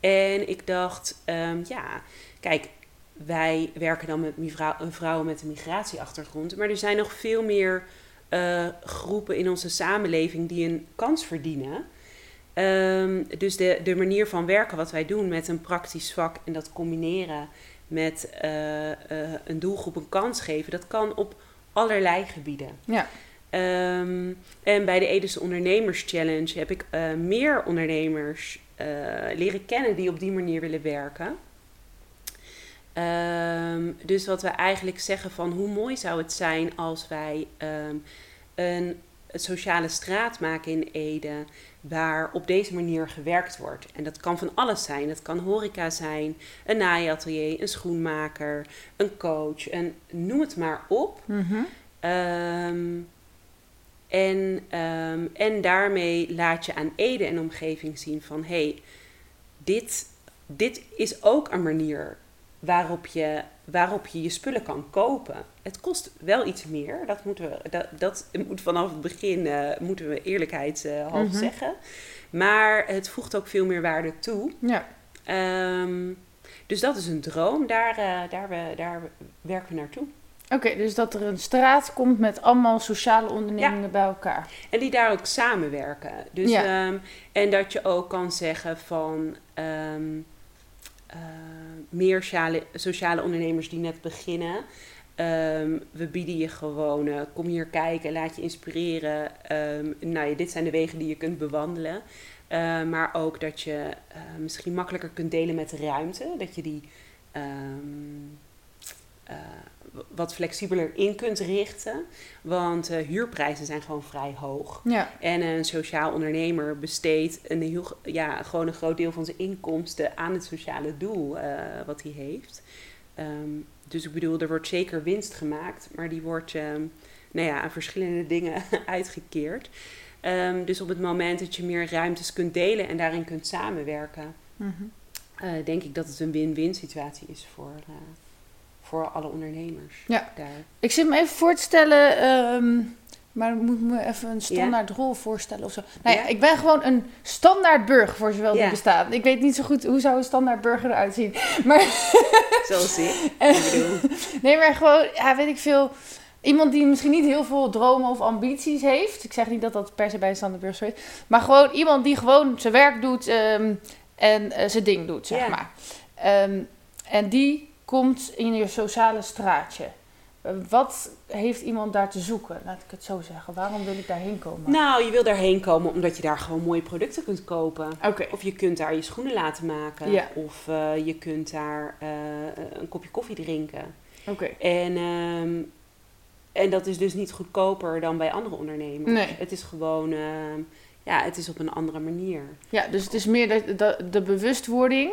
En ik dacht, ehm, ja, kijk, wij werken dan met een vrouwen met een migratieachtergrond. Maar er zijn nog veel meer eh, groepen in onze samenleving die een kans verdienen. Ehm, dus de, de manier van werken wat wij doen met een praktisch vak en dat combineren met eh, eh, een doelgroep een kans geven, dat kan op allerlei gebieden. Ja. Ehm, en bij de Edische Ondernemers Challenge heb ik eh, meer ondernemers leren kennen die op die manier willen werken. Ehm, dus wat we eigenlijk zeggen van hoe mooi zou het zijn als wij ehm, een sociale straat maken in Ede waar op deze manier gewerkt wordt. En dat kan van alles zijn. Dat kan horeca zijn, een naaiatelier, een schoenmaker, een coach, een, noem het maar op. Mhm. Ehm, en, ehm, en daarmee laat je aan Ede en omgeving zien van hé, hey, dit, dit is ook een manier waarop je, waarop je je spullen kan kopen. Het kost wel iets meer, dat moeten we, dat, dat moet vanaf het begin, eh, moeten we eerlijkheidshalve Mhm. zeggen. Maar het voegt ook veel meer waarde toe. Ja. Ehm, dus dat is een droom, daar, eh, daar, we, daar werken we naartoe. Oké, dus dat er een straat komt met allemaal sociale ondernemingen bij elkaar. En die daar ook samenwerken. Dus, Ja. ehm, en dat je ook kan zeggen van ehm, eh, meer sociale, sociale ondernemers die net beginnen. Ehm, we bieden je gewoon, eh, kom hier kijken, laat je inspireren. Ehm, nou dit zijn de wegen die je kunt bewandelen. Eh, maar ook dat je misschien makkelijker kunt delen met de ruimte. Dat je die ehm, eh, wat flexibeler in kunt richten. Want eh, huurprijzen zijn gewoon vrij hoog. Ja. En een sociaal ondernemer besteedt een heel, ja, gewoon een groot deel van zijn inkomsten aan het sociale doel eh, wat hij heeft. Ehm, dus ik bedoel, er wordt zeker winst gemaakt, maar die wordt ehm, nou ja, aan verschillende dingen uitgekeerd. Ehm, dus op het moment dat je meer ruimtes kunt delen en daarin kunt samenwerken, Mhm. eh, denk ik dat het een win-win situatie is voor, voor alle ondernemers. Ja. Daar. Ik zit me even voor te stellen, ehm, maar ik moet me even een standaard rol voorstellen of zo. Nou ja, Ja. ik ben gewoon een standaard burger voor zowel die Ja. bestaan. Ik weet niet zo goed hoe zou een standaard burger eruit zien. Maar Zoals ik. bedoel, nee, maar gewoon, ja, weet ik veel. Iemand die misschien niet heel veel dromen of ambities heeft. Ik zeg niet dat dat per se bij een standaard burger is. Maar gewoon iemand die gewoon zijn werk doet ehm, en eh, zijn ding doet, zeg maar. Ehm, en die komt in je sociale straatje. Wat heeft iemand daar te zoeken? Laat ik het zo zeggen. Waarom wil ik daarheen komen? nou, je wil daarheen komen omdat je daar gewoon mooie producten kunt kopen. Of je kunt daar je schoenen laten maken. Ja. Of eh, je kunt daar eh, een kopje koffie drinken. Oké. En, ehm, en dat is dus niet goedkoper dan bij andere ondernemers. Nee. Het is gewoon, ehm, ja, het is op een andere manier. Ja, dus het is meer de, de, de bewustwording.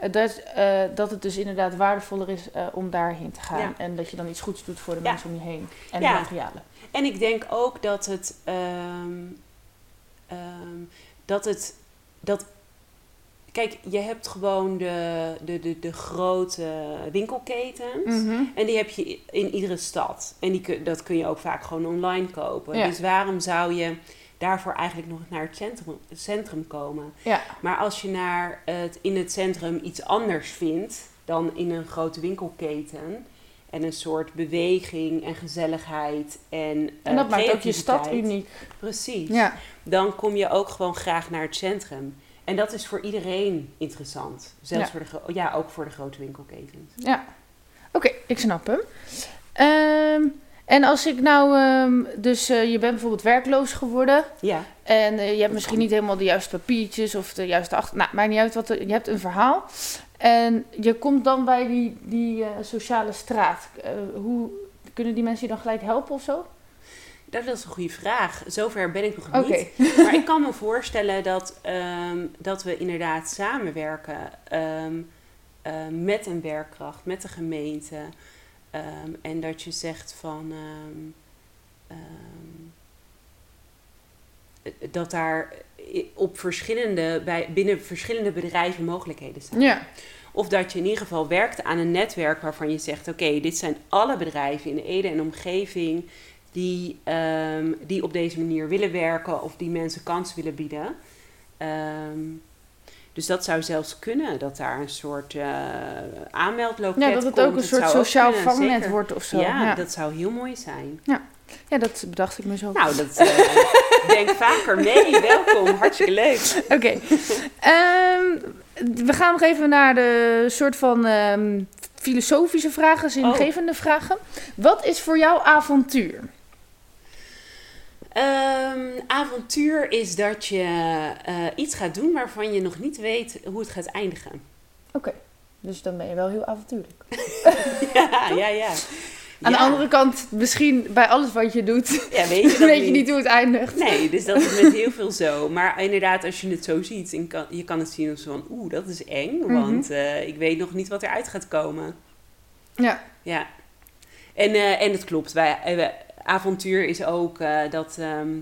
Eh, Dat, eh, dat het dus inderdaad waardevoller is eh, om daarheen te gaan. Ja. En dat je dan iets goeds doet voor de Ja. mensen om je heen. En Ja. de materialen. En ik denk ook dat het, ehm, ehm, dat het, dat, kijk, je hebt gewoon de, de, de, de grote winkelketens. Mhm. En die heb je in iedere stad. En die dat kun je ook vaak gewoon online kopen. Dus waarom zou je daarvoor eigenlijk nog naar het centrum, centrum komen? Ja. Maar als je naar het, in het centrum iets anders vindt dan in een grote winkelketen. En een soort beweging en gezelligheid en En dat eh, maakt ook je stad uniek. Precies. Ja. Dan kom je ook gewoon graag naar het centrum. En dat is voor iedereen interessant. Zelfs Ja. voor de, ja, ook voor de grote winkelketens. Ja. Oké, ik snap hem. Ehm, en als ik nou... ehm, dus eh, je bent bijvoorbeeld werkloos geworden. Ja. En eh, je hebt misschien niet helemaal de juiste papiertjes of de juiste achter... Nou, maakt niet uit wat... je hebt een verhaal. En je komt dan bij die, die eh, sociale straat. Hoe kunnen die mensen je dan gelijk helpen of zo? Dat is een goede vraag. Zover ben ik nog niet. Maar ik kan me voorstellen dat, ehm, dat we inderdaad samenwerken ehm, eh, met een werkkracht, met de gemeente. Ehm, en dat je zegt van ehm, ehm, dat daar op verschillende, bij, binnen verschillende bedrijven mogelijkheden zijn. Ja. Of dat je in ieder geval werkt aan een netwerk waarvan je zegt: Oké, dit zijn alle bedrijven in Ede en omgeving die, die op deze manier willen werken of die mensen kans willen bieden. Ehm, dus dat zou zelfs kunnen, dat daar een soort eh aanmeldloket ja, dat het komt. ook een soort sociaal vangnet zeker. wordt of zo. Ja, Ja, dat zou heel mooi zijn. ja, dat bedacht ik me zo. Nou, dat eh, denk vaker mee. Welkom, hartstikke leuk. Oké. Ehm, we gaan nog even naar de soort van ehm, filosofische vragen, zingevende vragen. Wat is voor jou avontuur? Ehm, avontuur is dat je eh, iets gaat doen waarvan je nog niet weet hoe het gaat eindigen. Oké, dus dan ben je wel heel avontuurlijk. ja, ja, ja. Aan Ja. de andere kant, misschien bij alles wat je doet, ja, weet je, dat weet je niet hoe het eindigt. Nee, dus dat is met heel veel zo. Maar inderdaad, als je het zo ziet, en kan, je kan het zien als van, oeh, dat is eng, Mhm. want eh, ik weet nog niet wat eruit gaat komen. Ja, Ja. En, eh, en het klopt. Wij, wij- avontuur is ook eh, dat, ehm,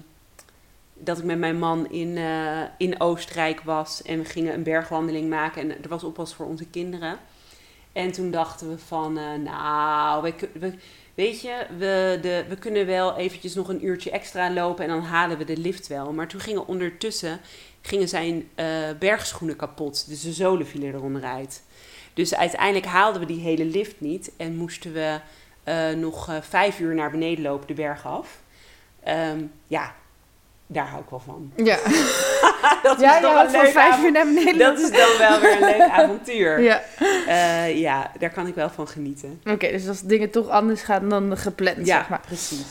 dat ik met mijn man in, eh, in Oostenrijk was. En we gingen een bergwandeling maken. En er was oppas voor onze kinderen. En toen dachten we van, eh, nou, we, weet je, we, de, we kunnen wel eventjes nog een uurtje extra lopen en dan halen we de lift wel. Maar toen gingen ondertussen gingen zijn bergschoenen kapot. Dus de zolen vielen er onderuit. Dus uiteindelijk haalden we die hele lift niet en moesten we eh, nog eh, vijf uur naar beneden lopen, de berg af. Ehm, ja, daar hou ik wel van. ja. dat ja, is van leuk vijf uur naar beneden. Dat is dan wel weer een leuk avontuur. Ja. Eh, ja, daar kan ik wel van genieten. Oké, dus als dingen toch anders gaan dan gepland, Ja, zeg maar. precies.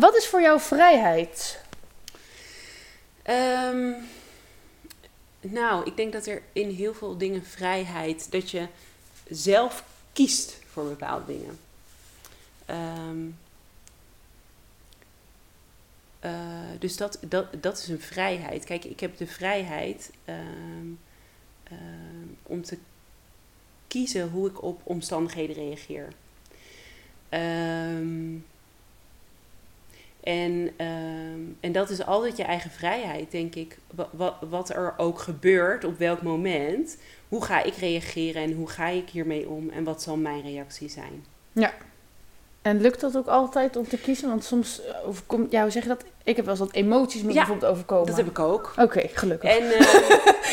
Wat is voor jou vrijheid? Ehm, nou, ik denk dat er in heel veel dingen vrijheid, dat je zelf kiest voor bepaalde dingen. Ehm, eh, dus dat, dat, dat is een vrijheid. Kijk, ik heb de vrijheid ehm, ehm, om te kiezen hoe ik op omstandigheden reageer. En, en dat is altijd je eigen vrijheid, denk ik. Wa- wa- wat er ook gebeurt, op welk moment. Hoe ga ik reageren en hoe ga ik hiermee om en wat zal mijn reactie zijn? En lukt dat ook altijd om te kiezen? Want soms eh, overkomt, ja, hoe zeg je dat? Ik heb wel eens wat emoties me Ja, bijvoorbeeld overkomen. Dat heb ik ook. Oké, gelukkig. En, eh,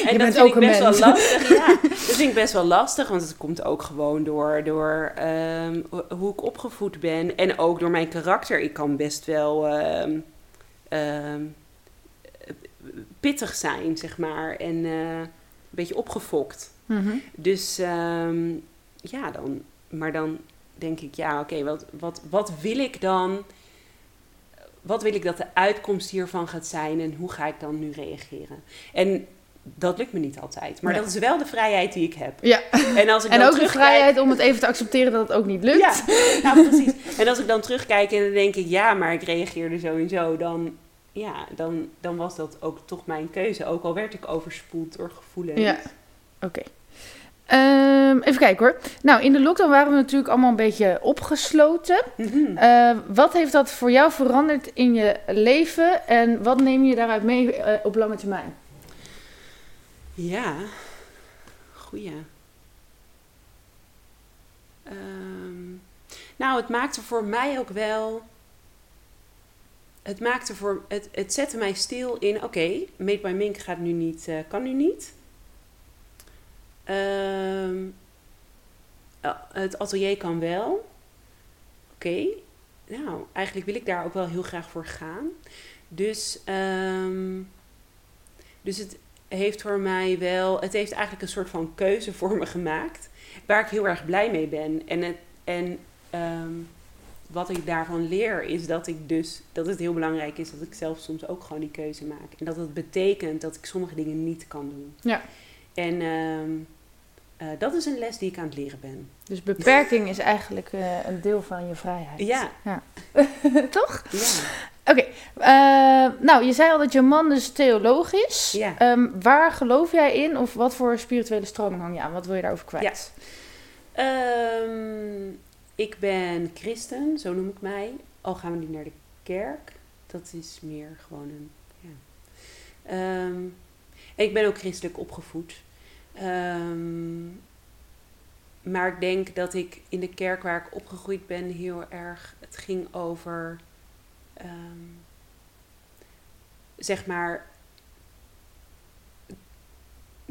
en dat vind ik best mens. wel lastig. Ja, dat vind ik best wel lastig, want het komt ook gewoon door, door ehm, ho- hoe ik opgevoed ben. En ook door mijn karakter. Ik kan best wel ehm, ehm, pittig zijn, zeg maar. En eh, een beetje opgefokt. Mhm. Dus ja, dan, maar dan denk ik, ja, oké, wat, wat, wat wil ik dan? Wat wil ik dat de uitkomst hiervan gaat zijn en hoe ga ik dan nu reageren? En dat lukt me niet altijd, maar Nee. dat is wel de vrijheid die ik heb. Ja, En, als ik en dan ook de vrijheid om het even te accepteren dat het ook niet lukt. Ja, nou precies. En als ik dan terugkijk en dan denk ik, ja, maar ik reageerde zo en zo, dan, ja, dan, dan was dat ook toch mijn keuze. Ook al werd ik overspoeld door gevoelens. Ja. Oké. Ehm, even kijken hoor. Nou, in de lockdown waren we natuurlijk allemaal een beetje opgesloten. Mhm. Eh, wat heeft dat voor jou veranderd in je leven en wat neem je daaruit mee eh, op lange termijn? Ja, goeie. Ehm, nou, het maakte voor mij ook wel. Het maakte voor. Het, het zette mij stil in. Oké, Made by Mink gaat nu niet. eh, kan nu niet. Ehm, eh, het atelier kan wel. Oké. Nou, eigenlijk wil ik daar ook wel heel graag voor gaan. Dus, ehm, dus het, heeft voor mij wel, het heeft eigenlijk een soort van keuze voor me gemaakt, waar ik heel erg blij mee ben. En, het, en ehm, wat ik daarvan leer is dat ik dus, dat het heel belangrijk is dat ik zelf soms ook gewoon die keuze maak. En dat het betekent dat ik sommige dingen niet kan doen. Ja. En ehm, eh, dat is een les die ik aan het leren ben. Dus beperking is eigenlijk eh, een deel van je vrijheid. Ja. Toch? Ja. Oké. eh, nou, je zei al dat je man dus theoloog is. Ja. Ehm, waar geloof jij in of wat voor spirituele stroming hang je aan? Wat wil je daarover kwijt? Ehm, ik ben christen, zo noem ik mij. Al gaan we niet naar de kerk. Dat is meer gewoon een. Ja. Ik ben ook christelijk opgevoed. Ehm, maar ik denk dat ik in de kerk waar ik opgegroeid ben heel erg. Het ging over. ehm, zeg maar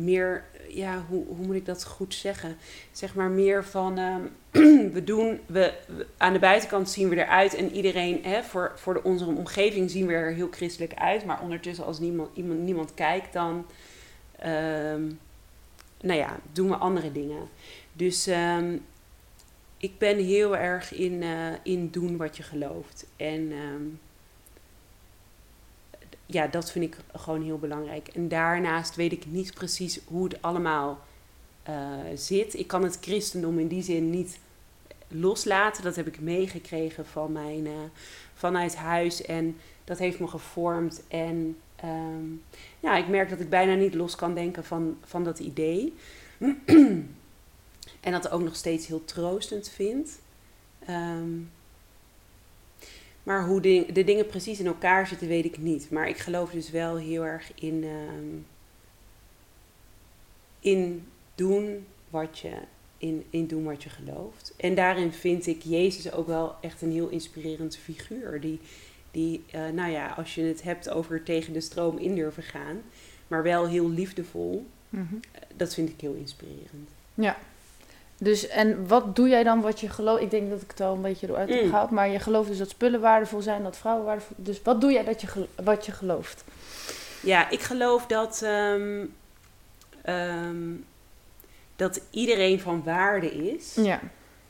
meer, ja, hoe, hoe moet ik dat goed zeggen? Zeg maar meer van, ehm, we doen, we, aan de buitenkant zien we eruit en iedereen, hè, voor, voor de, onze omgeving zien we er heel christelijk uit, maar ondertussen als niemand, iemand, niemand kijkt, dan, ehm, nou ja, doen we andere dingen. Dus ehm, ik ben heel erg in, eh, in doen wat je gelooft. En ja, dat vind ik gewoon heel belangrijk. En daarnaast weet ik niet precies hoe het allemaal eh, zit. Ik kan het christendom in die zin niet loslaten. Dat heb ik meegekregen van mijn, eh, vanuit huis. En dat heeft me gevormd. En ehm, ja, ik merk dat ik bijna niet los kan denken van, van dat idee. en dat ook nog steeds heel troostend vind. Ehm, maar hoe de, de dingen precies in elkaar zitten, weet ik niet. Maar ik geloof dus wel heel erg in, ehm, in doen wat je in, in doen wat je gelooft. En daarin vind ik Jezus ook wel echt een heel inspirerend figuur. Die, die eh, nou ja, als je het hebt over tegen de stroom in durven gaan, maar wel heel liefdevol. Mhm. eh, dat vind ik heel inspirerend. Ja. Dus, en wat doe jij dan wat je gelooft? Ik denk dat ik het al een beetje eruit heb Mm. gehaald. Maar je gelooft dus dat spullen waardevol zijn, dat vrouwen waardevol Dus wat doe jij dat je wat je gelooft? Ja, ik geloof dat, ehm, ehm, dat iedereen van waarde is. Ja.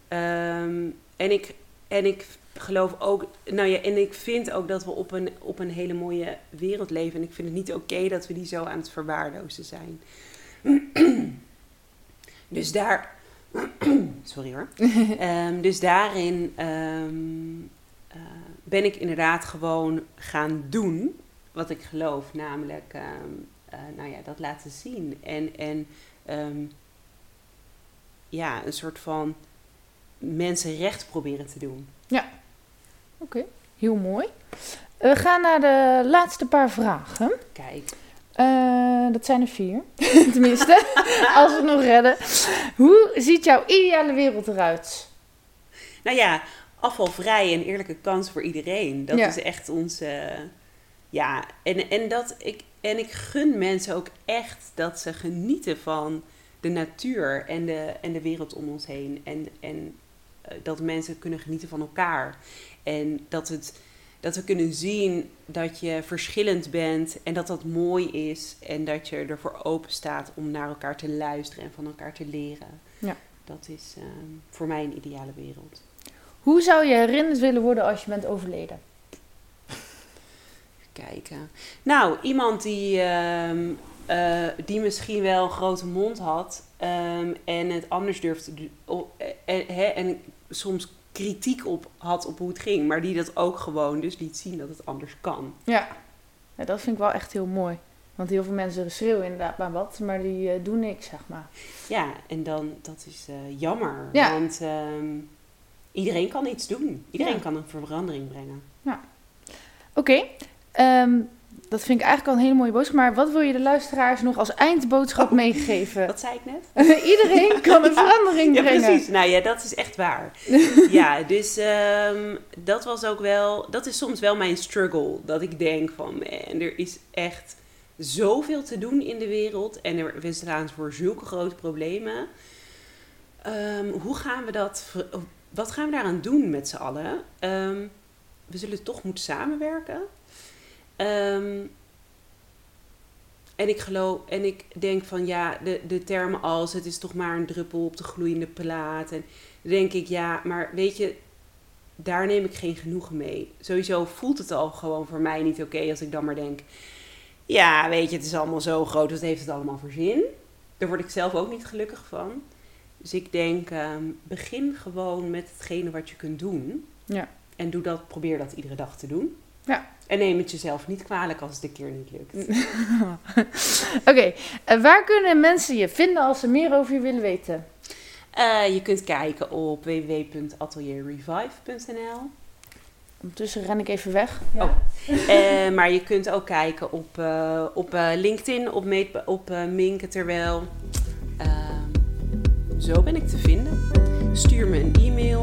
Ehm, en, ik, en ik geloof ook, nou ja, en ik vind ook dat we op een, op een hele mooie wereld leven. En ik vind het niet oké dat we die zo aan het verwaarlozen zijn. dus daar, sorry hoor. Ehm, dus daarin ehm, eh, ben ik inderdaad gewoon gaan doen wat ik geloof, namelijk, ehm, eh, nou ja, dat laten zien. En, en ja, een soort van mensen recht proberen te doen. Oké, heel mooi. We gaan naar de laatste paar vragen. Kijk, Eh, dat zijn er vier. Tenminste, als we het nog redden. Hoe ziet jouw ideale wereld eruit? nou ja, afvalvrij en eerlijke kans voor iedereen. Dat Ja. is echt onze. ja, en, en, dat ik, en ik gun mensen ook echt dat ze genieten van de natuur en de, en de wereld om ons heen. En, en eh, dat mensen kunnen genieten van elkaar. En dat, het, dat we kunnen zien dat je verschillend bent en dat dat mooi is. En dat je ervoor open staat om naar elkaar te luisteren en van elkaar te leren. Ja. Dat is ehm, voor mij een ideale wereld. Hoe zou je herinnerd willen worden als je bent overleden? kijken. Nou, iemand die, ehm, eh, die misschien wel een grote mond had ehm, en het anders durfde te doen. eh, En, hè, en soms kritiek op had op hoe het ging, maar die dat ook gewoon dus liet zien dat het anders kan. Ja. ja, dat vind ik wel echt heel mooi. Want heel veel mensen schreeuwen inderdaad maar wat, maar die eh, doen niks, zeg maar. Ja, en dan, dat is eh, jammer, Ja. want ehm, iedereen kan iets doen. Iedereen Ja. kan een verandering brengen. Oké, ehm, dat vind ik eigenlijk al een hele mooie boodschap. Maar wat wil je de luisteraars nog als eindboodschap Oh. meegeven? Wat zei ik net? Iedereen kan een verandering Ja, brengen. precies. Nou ja, dat is echt waar. ja, dus ehm, dat was ook wel... Dat is soms wel mijn struggle. Dat ik denk van, man, er is echt zoveel te doen in de wereld. En er, we staan voor zulke grote problemen. Ehm, hoe gaan we dat... Wat gaan we daaraan doen met z'n allen? Ehm, we zullen toch moeten samenwerken. Ehm, en ik geloof, en ik denk van ja, de, de termen als het is toch maar een druppel op de gloeiende plaat. En denk ik ja, maar weet je, daar neem ik geen genoegen mee. Sowieso voelt het al gewoon voor mij niet oké als ik dan maar denk, ja, weet je, het is allemaal zo groot, wat heeft het allemaal voor zin? Daar word ik zelf ook niet gelukkig van. Dus ik denk, ehm, begin gewoon met hetgene wat je kunt doen. Ja. En doe dat, probeer dat iedere dag te doen. Ja. En neem het jezelf niet kwalijk als het een keer niet lukt. Oké, eh, waar kunnen mensen je vinden als ze meer over je willen weten? Eh, je kunt kijken op www.atelierrevive.nl. Ondertussen ren ik even weg. Oh. Eh, maar je kunt ook kijken op, op LinkedIn, op, Meet- op Minke Terwijl. Zo ben ik te vinden. Stuur me een e-mail.